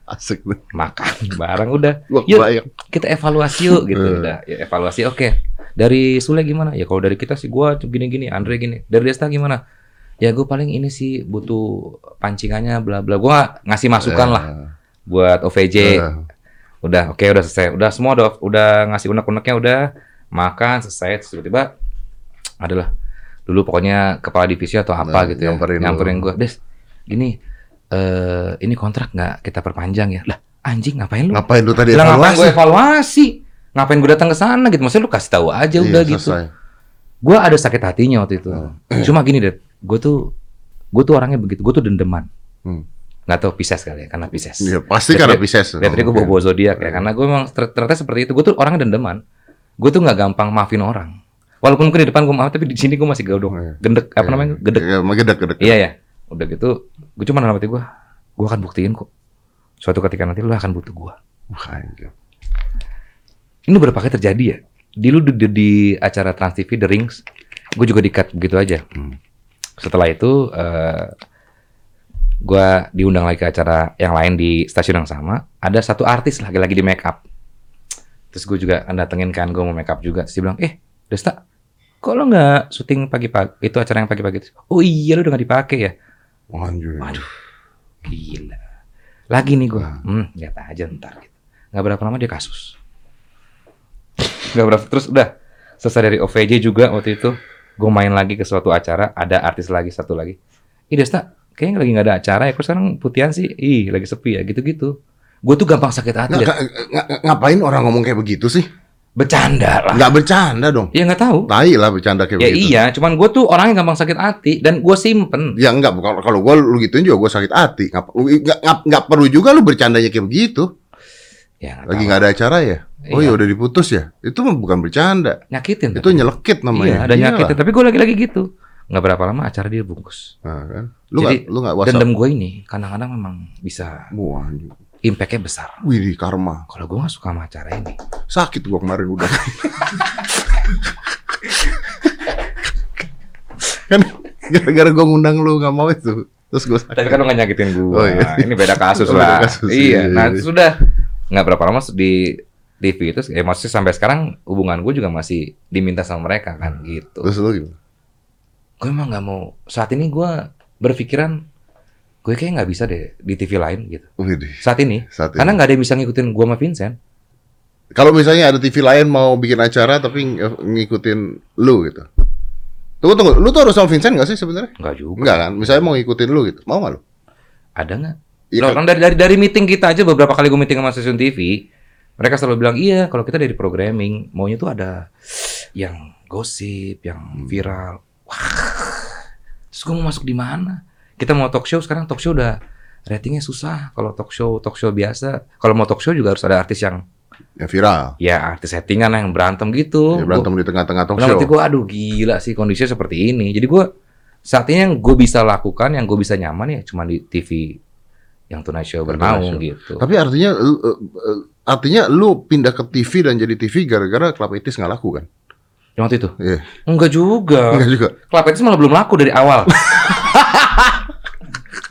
[SPEAKER 2] Asik tuh.
[SPEAKER 1] makan barang udah.
[SPEAKER 2] Gua
[SPEAKER 1] Yuk
[SPEAKER 2] kebayang.
[SPEAKER 1] kita evaluasi yuk gitu
[SPEAKER 2] Eh.
[SPEAKER 1] udah ya, evaluasi oke. Dari Sule gimana? Ya kalau dari kita sih gue gini-gini, Andre gini. Dari Desta gimana? Ya gue paling ini sih butuh pancingannya bla bla. Gue ngasih masukan lah
[SPEAKER 2] Eh,
[SPEAKER 1] buat OVJ.
[SPEAKER 2] eh.
[SPEAKER 1] Udah, oke, udah selesai. Udah semua udah, udah ngasih unek-uneknya udah makan selesai. Tiba-tiba adalah dulu pokoknya kepala divisi atau apa
[SPEAKER 2] Nah,
[SPEAKER 1] gitu ya.
[SPEAKER 2] nyamperin.
[SPEAKER 1] Nyamperin gue, Des, gini, eh ini kontrak nggak kita perpanjang ya? Lah, anjing ngapain lu?
[SPEAKER 2] Ngapain lu tadi
[SPEAKER 1] Lah ngapain gue
[SPEAKER 2] evaluasi?
[SPEAKER 1] evaluasi? Ngapain gue datang ke sana gitu? Maksudnya lu kasih tahu aja
[SPEAKER 2] Iya,
[SPEAKER 1] udah gitu. Gue ada sakit hatinya waktu itu.
[SPEAKER 2] Hmm.
[SPEAKER 1] Cuma gini deh, gue tuh gue tuh orangnya begitu, gue tuh dendeman.
[SPEAKER 2] Hmm.
[SPEAKER 1] nggak tahu Pisces kali ya, karena Pisces.
[SPEAKER 2] Ya, pasti karena Pisces.
[SPEAKER 1] Lihat tadi gue
[SPEAKER 2] Oke.
[SPEAKER 1] bawa-bawa zodiak ya, karena gue memang ter- ternyata seperti itu. Gue tuh orangnya dendeman. Gue tuh nggak gampang maafin orang. Walaupun mungkin di depan gue maaf, tapi di sini gue masih.
[SPEAKER 2] Oh, iya.
[SPEAKER 1] Gendek, apa
[SPEAKER 2] Iya.
[SPEAKER 1] namanya? Gedek.
[SPEAKER 2] Ya, gedek, gedek.
[SPEAKER 1] Iya ya. Udah gitu, gue cuma dalam hati gue, gue akan buktiin kok. Suatu ketika nanti lu akan butuh gue. Ini berapa kali terjadi ya? Dulu di, di, di acara Trans TV The Rings, gue juga di-cut begitu aja.
[SPEAKER 2] Hmm.
[SPEAKER 1] Setelah itu, eh gue diundang lagi ke acara yang lain di stasiun yang sama. Ada satu artis lagi-lagi di make up. Terus gue juga datengin kan, gue mau make up juga. Terus dia bilang, eh Desta, kok lo nggak syuting pagi-pagi? Itu acara yang pagi-pagi. Oh iya, lo udah nggak dipakai ya?
[SPEAKER 2] Anjir.
[SPEAKER 1] Waduh, gila. Lagi nih gue, hmm, lihat aja ntar. Gitu. Nggak berapa lama dia kasus. Nggak berapa, terus udah. Selesai dari OVJ juga waktu itu, gue main lagi ke suatu acara, ada artis lagi, satu lagi. Ih Desta, kayaknya lagi nggak ada acara ya, kok sekarang putihan sih? Ih, lagi sepi ya, gitu-gitu. Gue tuh gampang sakit hati,
[SPEAKER 2] nggak- ngapain orang ngomong kayak begitu sih?
[SPEAKER 1] Bercanda lah.
[SPEAKER 2] Nggak bercanda dong.
[SPEAKER 1] Ya nggak tahu.
[SPEAKER 2] Tai lah bercanda kayak
[SPEAKER 1] Ya
[SPEAKER 2] begitu.
[SPEAKER 1] iya, cuman gue tuh orangnya gampang sakit hati, dan gue simpen.
[SPEAKER 2] Ya enggak, kalau kalau gue lu gituin juga gue sakit hati. Nggak, nggak, nggak perlu juga lu bercandanya kayak begitu.
[SPEAKER 1] Ya,
[SPEAKER 2] Lagi nggak ada acara ya? Oh
[SPEAKER 1] Iya.
[SPEAKER 2] ya udah diputus ya? Itu bukan bercanda.
[SPEAKER 1] Nyakitin.
[SPEAKER 2] Itu
[SPEAKER 1] tapi.
[SPEAKER 2] nyelekit namanya.
[SPEAKER 1] Iya, ada
[SPEAKER 2] Iyalah.
[SPEAKER 1] nyakitin. Tapi gue lagi-lagi gitu. Nggak berapa lama acara dia bungkus.
[SPEAKER 2] Nah, kan? Lu
[SPEAKER 1] Jadi,
[SPEAKER 2] nggak lu nggak WhatsApp.
[SPEAKER 1] Dendam gue ini kadang-kadang memang bisa
[SPEAKER 2] Wah.
[SPEAKER 1] Impact-nya besar.
[SPEAKER 2] Wih, karma.
[SPEAKER 1] Kalau gue nggak suka sama acara ini.
[SPEAKER 2] Sakit gua kemarin udah. kan gara-gara gua ngundang lu nggak mau itu. Terus gua sakit.
[SPEAKER 1] Tapi kan lo nggak nyakitin gue.
[SPEAKER 2] Oh, iya.
[SPEAKER 1] Ini beda kasus
[SPEAKER 2] Oh, beda
[SPEAKER 1] lah.
[SPEAKER 2] kasus,
[SPEAKER 1] iya.
[SPEAKER 2] iya,
[SPEAKER 1] Nah
[SPEAKER 2] iya.
[SPEAKER 1] sudah nggak berapa lama di TV itu, ya maksudnya sampai sekarang hubungan gue juga masih diminta sama mereka kan gitu.
[SPEAKER 2] Terus lu gimana?
[SPEAKER 1] Gue emang nggak mau. Saat ini gue berpikiran gue kayak nggak bisa deh di TV lain gitu.
[SPEAKER 2] Wih, deh,
[SPEAKER 1] Saat ini.
[SPEAKER 2] saat ini.
[SPEAKER 1] Karena nggak ada yang bisa ngikutin gue sama Vincent.
[SPEAKER 2] Kalau misalnya ada TV lain mau bikin acara tapi ng- ngikutin lu gitu. Tunggu tunggu, lu tuh harus sama Vincent gak sih sebenarnya?
[SPEAKER 1] Nggak juga.
[SPEAKER 2] Enggak kan? Misalnya mau ngikutin lu gitu, mau nggak lu?
[SPEAKER 1] Ada nggak?
[SPEAKER 2] Iya
[SPEAKER 1] Loh,
[SPEAKER 2] kan?
[SPEAKER 1] kan dari, dari dari meeting kita aja beberapa kali gue meeting sama stasiun TV, mereka selalu bilang iya kalau kita dari programming maunya tuh ada yang gosip, yang
[SPEAKER 2] Hmm.
[SPEAKER 1] viral. Wah, terus gue mau masuk di mana? Kita mau talk show sekarang talk show udah ratingnya susah. Kalau talk show talk show biasa, kalau mau talk show juga harus ada artis yang
[SPEAKER 2] Ya viral.
[SPEAKER 1] ya artis settingan yang berantem gitu.
[SPEAKER 2] Ya, berantem di tengah-tengah talk
[SPEAKER 1] Dalam
[SPEAKER 2] show.
[SPEAKER 1] hati gue, aduh gila sih kondisinya seperti ini. Jadi gue saat ini yang gue bisa lakukan, yang gue bisa nyaman ya cuma di TV yang Tonight Show bernaung gitu.
[SPEAKER 2] Tapi artinya eh, eh, artinya lu pindah ke TV dan jadi TV gara-gara Club Etis nggak laku kan?
[SPEAKER 1] Yang waktu itu?
[SPEAKER 2] Iya.
[SPEAKER 1] Enggak juga.
[SPEAKER 2] Enggak juga.
[SPEAKER 1] Club Etis malah belum laku dari awal.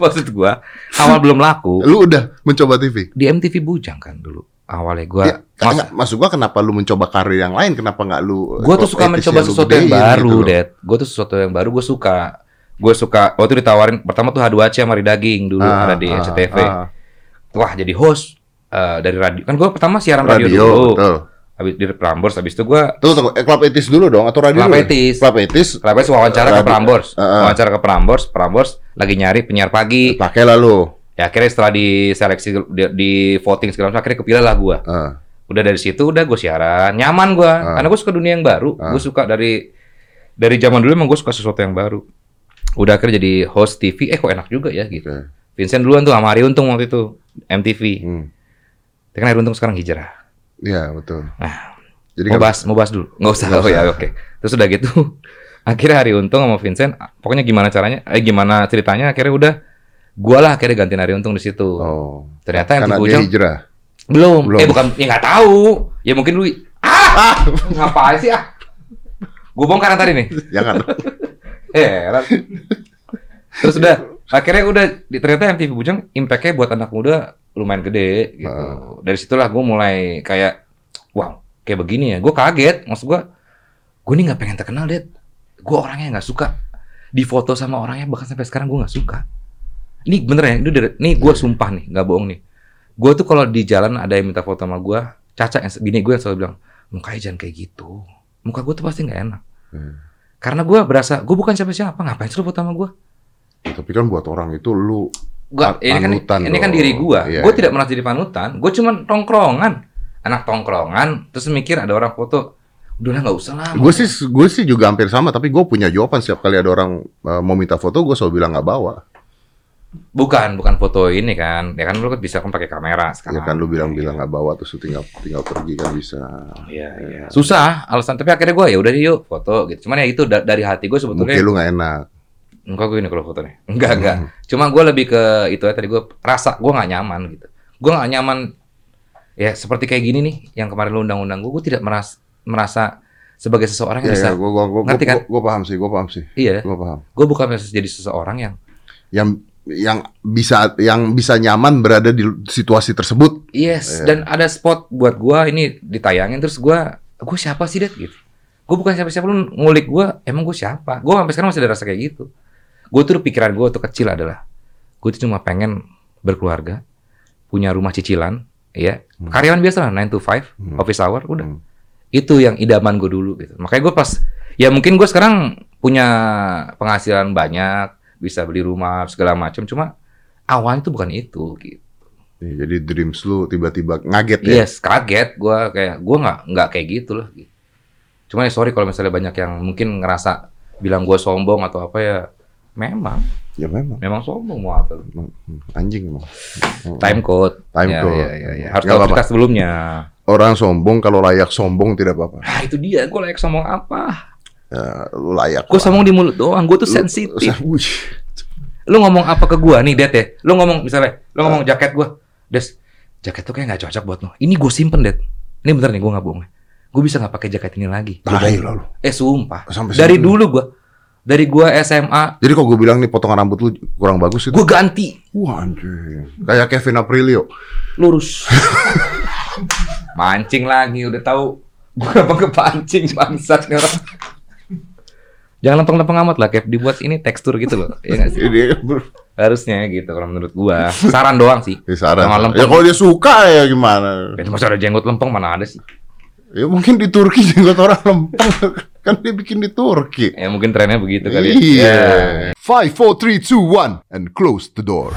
[SPEAKER 1] Maksud gua, awal belum laku.
[SPEAKER 2] Lu udah mencoba TV?
[SPEAKER 1] Di MTV Bujang kan dulu. Awalnya gua
[SPEAKER 2] Ya,
[SPEAKER 1] mas,
[SPEAKER 2] maksud gua kenapa lu mencoba karir yang lain? Kenapa nggak lu
[SPEAKER 1] gua tuh suka mencoba sesuatu yang baru,
[SPEAKER 2] gitu?
[SPEAKER 1] Dad. Gua tuh sesuatu yang baru gua suka. Gua suka waktu ditawarin pertama tuh H2C sama Daging dulu
[SPEAKER 2] Ah,
[SPEAKER 1] ada di
[SPEAKER 2] ah,
[SPEAKER 1] SCTV.
[SPEAKER 2] ah.
[SPEAKER 1] Wah, jadi host eh, dari radio. Kan gua pertama siaran radio,
[SPEAKER 2] Radio,
[SPEAKER 1] dulu.
[SPEAKER 2] betul.
[SPEAKER 1] Habis di Prambors, habis itu gua
[SPEAKER 2] Tunggu, tunggu. Eh, Club Etis dulu dong atau radio
[SPEAKER 1] Club
[SPEAKER 2] dulu?
[SPEAKER 1] Etis.
[SPEAKER 2] Club Etis.
[SPEAKER 1] Club Etis wawancara ke
[SPEAKER 2] Radio.
[SPEAKER 1] Prambors.
[SPEAKER 2] Ah, ah.
[SPEAKER 1] Wawancara ke Prambors, Prambors lagi nyari penyiar pagi.
[SPEAKER 2] Pakai lalu.
[SPEAKER 1] Ya akhirnya setelah diseleksi di, di voting segala macam akhirnya kepilih lah gua.
[SPEAKER 2] Ah.
[SPEAKER 1] Udah dari situ udah gue siaran, nyaman gua.
[SPEAKER 2] Ah.
[SPEAKER 1] Karena gue suka dunia yang baru.
[SPEAKER 2] Ah.
[SPEAKER 1] Gue suka dari dari zaman dulu emang gue suka sesuatu yang baru. Udah akhirnya jadi host TV, eh kok enak juga ya gitu.
[SPEAKER 2] Oke.
[SPEAKER 1] Vincent duluan tuh sama Ari Untung waktu itu MTV.
[SPEAKER 2] Hmm.
[SPEAKER 1] Tapi kan Ari Untung sekarang hijrah.
[SPEAKER 2] Iya, betul.
[SPEAKER 1] Nah,
[SPEAKER 2] Jadi
[SPEAKER 1] mau bahas mau bahas dulu. Nggak usah.
[SPEAKER 2] Nggak
[SPEAKER 1] Oh ya oke. Terus udah gitu. akhirnya Hari Untung sama Vincent, pokoknya gimana caranya, eh gimana ceritanya akhirnya udah gua lah akhirnya gantiin Hari Untung di situ.
[SPEAKER 2] Oh.
[SPEAKER 1] Ternyata yang
[SPEAKER 2] Karena dia
[SPEAKER 1] Ujang
[SPEAKER 2] hijrah.
[SPEAKER 1] belum.
[SPEAKER 2] Belum.
[SPEAKER 1] Eh bukan, ya nggak tahu. Ya mungkin lu ah, ngapain sih ah? Gue bongkar tadi nih.
[SPEAKER 2] Jangan.
[SPEAKER 1] Heran. Terus udah akhirnya udah ternyata MTV Bujang impact-nya buat anak muda lumayan gede gitu.
[SPEAKER 2] Ah.
[SPEAKER 1] Dari situlah gue mulai kayak wow kayak begini ya. Gue kaget. Maksud gue gue nih nggak pengen terkenal deh. Gue orangnya nggak suka di foto sama orangnya bahkan sampai sekarang gue nggak suka. Ini bener ya, ini, ini gue sumpah nih, nggak bohong nih. Gue tuh kalau di jalan ada yang minta foto sama gue, Caca yang bini gue yang selalu bilang, mukanya jangan kayak gitu. Muka gue tuh pasti nggak enak.
[SPEAKER 2] Hmm.
[SPEAKER 1] Karena gue berasa, gue bukan siapa-siapa, ngapain sih lu foto sama gue?
[SPEAKER 2] Ya, tapi kan buat orang itu lu
[SPEAKER 1] Gua, ini kan
[SPEAKER 2] panutan
[SPEAKER 1] ini kan
[SPEAKER 2] dong.
[SPEAKER 1] diri gua.
[SPEAKER 2] Iya,
[SPEAKER 1] gua
[SPEAKER 2] iya.
[SPEAKER 1] tidak merasa jadi panutan. Gua cuma tongkrongan. Anak tongkrongan terus mikir ada orang foto. Udahlah nggak usah lah.
[SPEAKER 2] Gue sih gue sih juga hampir sama tapi gue punya jawaban setiap kali ada orang uh, mau minta foto gue selalu bilang nggak bawa
[SPEAKER 1] Bukan, bukan foto ini kan. Ya kan lu kan bisa kan pakai kamera
[SPEAKER 2] Ya
[SPEAKER 1] sekarang.
[SPEAKER 2] kan lu bilang-bilang nggak bawa terus lu tinggal tinggal pergi kan bisa.
[SPEAKER 1] Iya, iya. Susah alasan tapi akhirnya gue ya udah yuk foto gitu. Cuman ya itu da- dari hati gue sebetulnya
[SPEAKER 2] Mungkin lu nggak enak.
[SPEAKER 1] Enggak gue ini kalau fotonya. Enggak, enggak. Cuma gue lebih ke itu ya tadi gue rasa gue nggak nyaman gitu. Gue nggak nyaman ya seperti kayak gini nih yang kemarin lu undang-undang gue, gue tidak merasa merasa sebagai seseorang yang
[SPEAKER 2] Ya,
[SPEAKER 1] bisa
[SPEAKER 2] ya, gua, gua, gua,
[SPEAKER 1] Ngerti kan?
[SPEAKER 2] gua paham sih, gua paham sih,
[SPEAKER 1] iya,
[SPEAKER 2] gua paham.
[SPEAKER 1] gue bukan jadi seseorang yang
[SPEAKER 2] Yang yang bisa yang bisa nyaman berada di situasi tersebut.
[SPEAKER 1] Yes,
[SPEAKER 2] Iya.
[SPEAKER 1] dan ada spot buat gua ini ditayangin terus gua, gua siapa sih det gitu. Gua bukan siapa-siapa lu ngulik gua, emang gua siapa? Gua sampai sekarang masih ada rasa kayak gitu. Gua tuh pikiran gua waktu kecil adalah gua tuh cuma pengen berkeluarga, punya rumah cicilan, ya. Karyawan biasa lah 9 to 5,
[SPEAKER 2] Hmm.
[SPEAKER 1] office hour udah.
[SPEAKER 2] Hmm.
[SPEAKER 1] Itu yang idaman gua dulu gitu. Makanya gua pas ya mungkin gua sekarang punya penghasilan banyak, bisa beli rumah segala macam, cuma awalnya tuh bukan itu gitu.
[SPEAKER 2] Nih, jadi dreams lu tiba-tiba ngaget ya.
[SPEAKER 1] Yes, kaget gua kayak gua nggak nggak kayak gitu loh. Cuman ya sorry kalau misalnya banyak yang mungkin ngerasa bilang gua sombong atau apa ya. Memang,
[SPEAKER 2] Ya memang.
[SPEAKER 1] memang sombong mau apa
[SPEAKER 2] Anjing emang.
[SPEAKER 1] Time code.
[SPEAKER 2] Time
[SPEAKER 1] Ya,
[SPEAKER 2] code.
[SPEAKER 1] ya, ya, ya. Harus tahu kita sebelumnya.
[SPEAKER 2] Orang sombong kalau layak sombong tidak apa-apa.
[SPEAKER 1] Ah, itu dia. Gua layak sombong apa?
[SPEAKER 2] Ya, lu layak. Lah.
[SPEAKER 1] sombong di mulut doang. Gua tuh
[SPEAKER 2] Lu-
[SPEAKER 1] sensitif. Lu ngomong apa ke gua nih, Det ya? Lu ngomong misalnya, lu ngomong jaket gua. Des, jaket tuh kayak nggak cocok buat lu. Ini gua simpen, Det. Ini bener nih, gua nggak bohong. Gua bisa nggak pakai jaket ini lagi.
[SPEAKER 2] Tai lah lu.
[SPEAKER 1] Eh sumpah.
[SPEAKER 2] Sampai
[SPEAKER 1] dari dulu gua. Dari gua SMA,
[SPEAKER 2] Jadi kok gue bilang nih potongan rambut lu kurang bagus itu.
[SPEAKER 1] gua ganti
[SPEAKER 2] Wah anjing. Kayak Kevin Aprilio.
[SPEAKER 1] lurus. Mancing lagi udah tahu gua apa kepancing bangsat nih orang. Jangan lempeng-lempeng amat lah, Kev. Dibuat ini tekstur gitu loh. Iya nggak sih?
[SPEAKER 2] Ber-
[SPEAKER 1] Harusnya gitu kalau menurut gua. Saran doang sih.
[SPEAKER 2] Ini saran.
[SPEAKER 1] Jangan lempeng.
[SPEAKER 2] Ya kalau dia suka ya gimana?
[SPEAKER 1] Itu masa ada jenggot lempeng mana ada sih?
[SPEAKER 2] Ya mungkin di Turki jenggot orang lempeng. Kan dia bikin di Turki.
[SPEAKER 1] Ya mungkin trennya begitu kali ya.
[SPEAKER 2] Iya.
[SPEAKER 1] Ya.
[SPEAKER 2] Five, four, three, two, one, and close the door.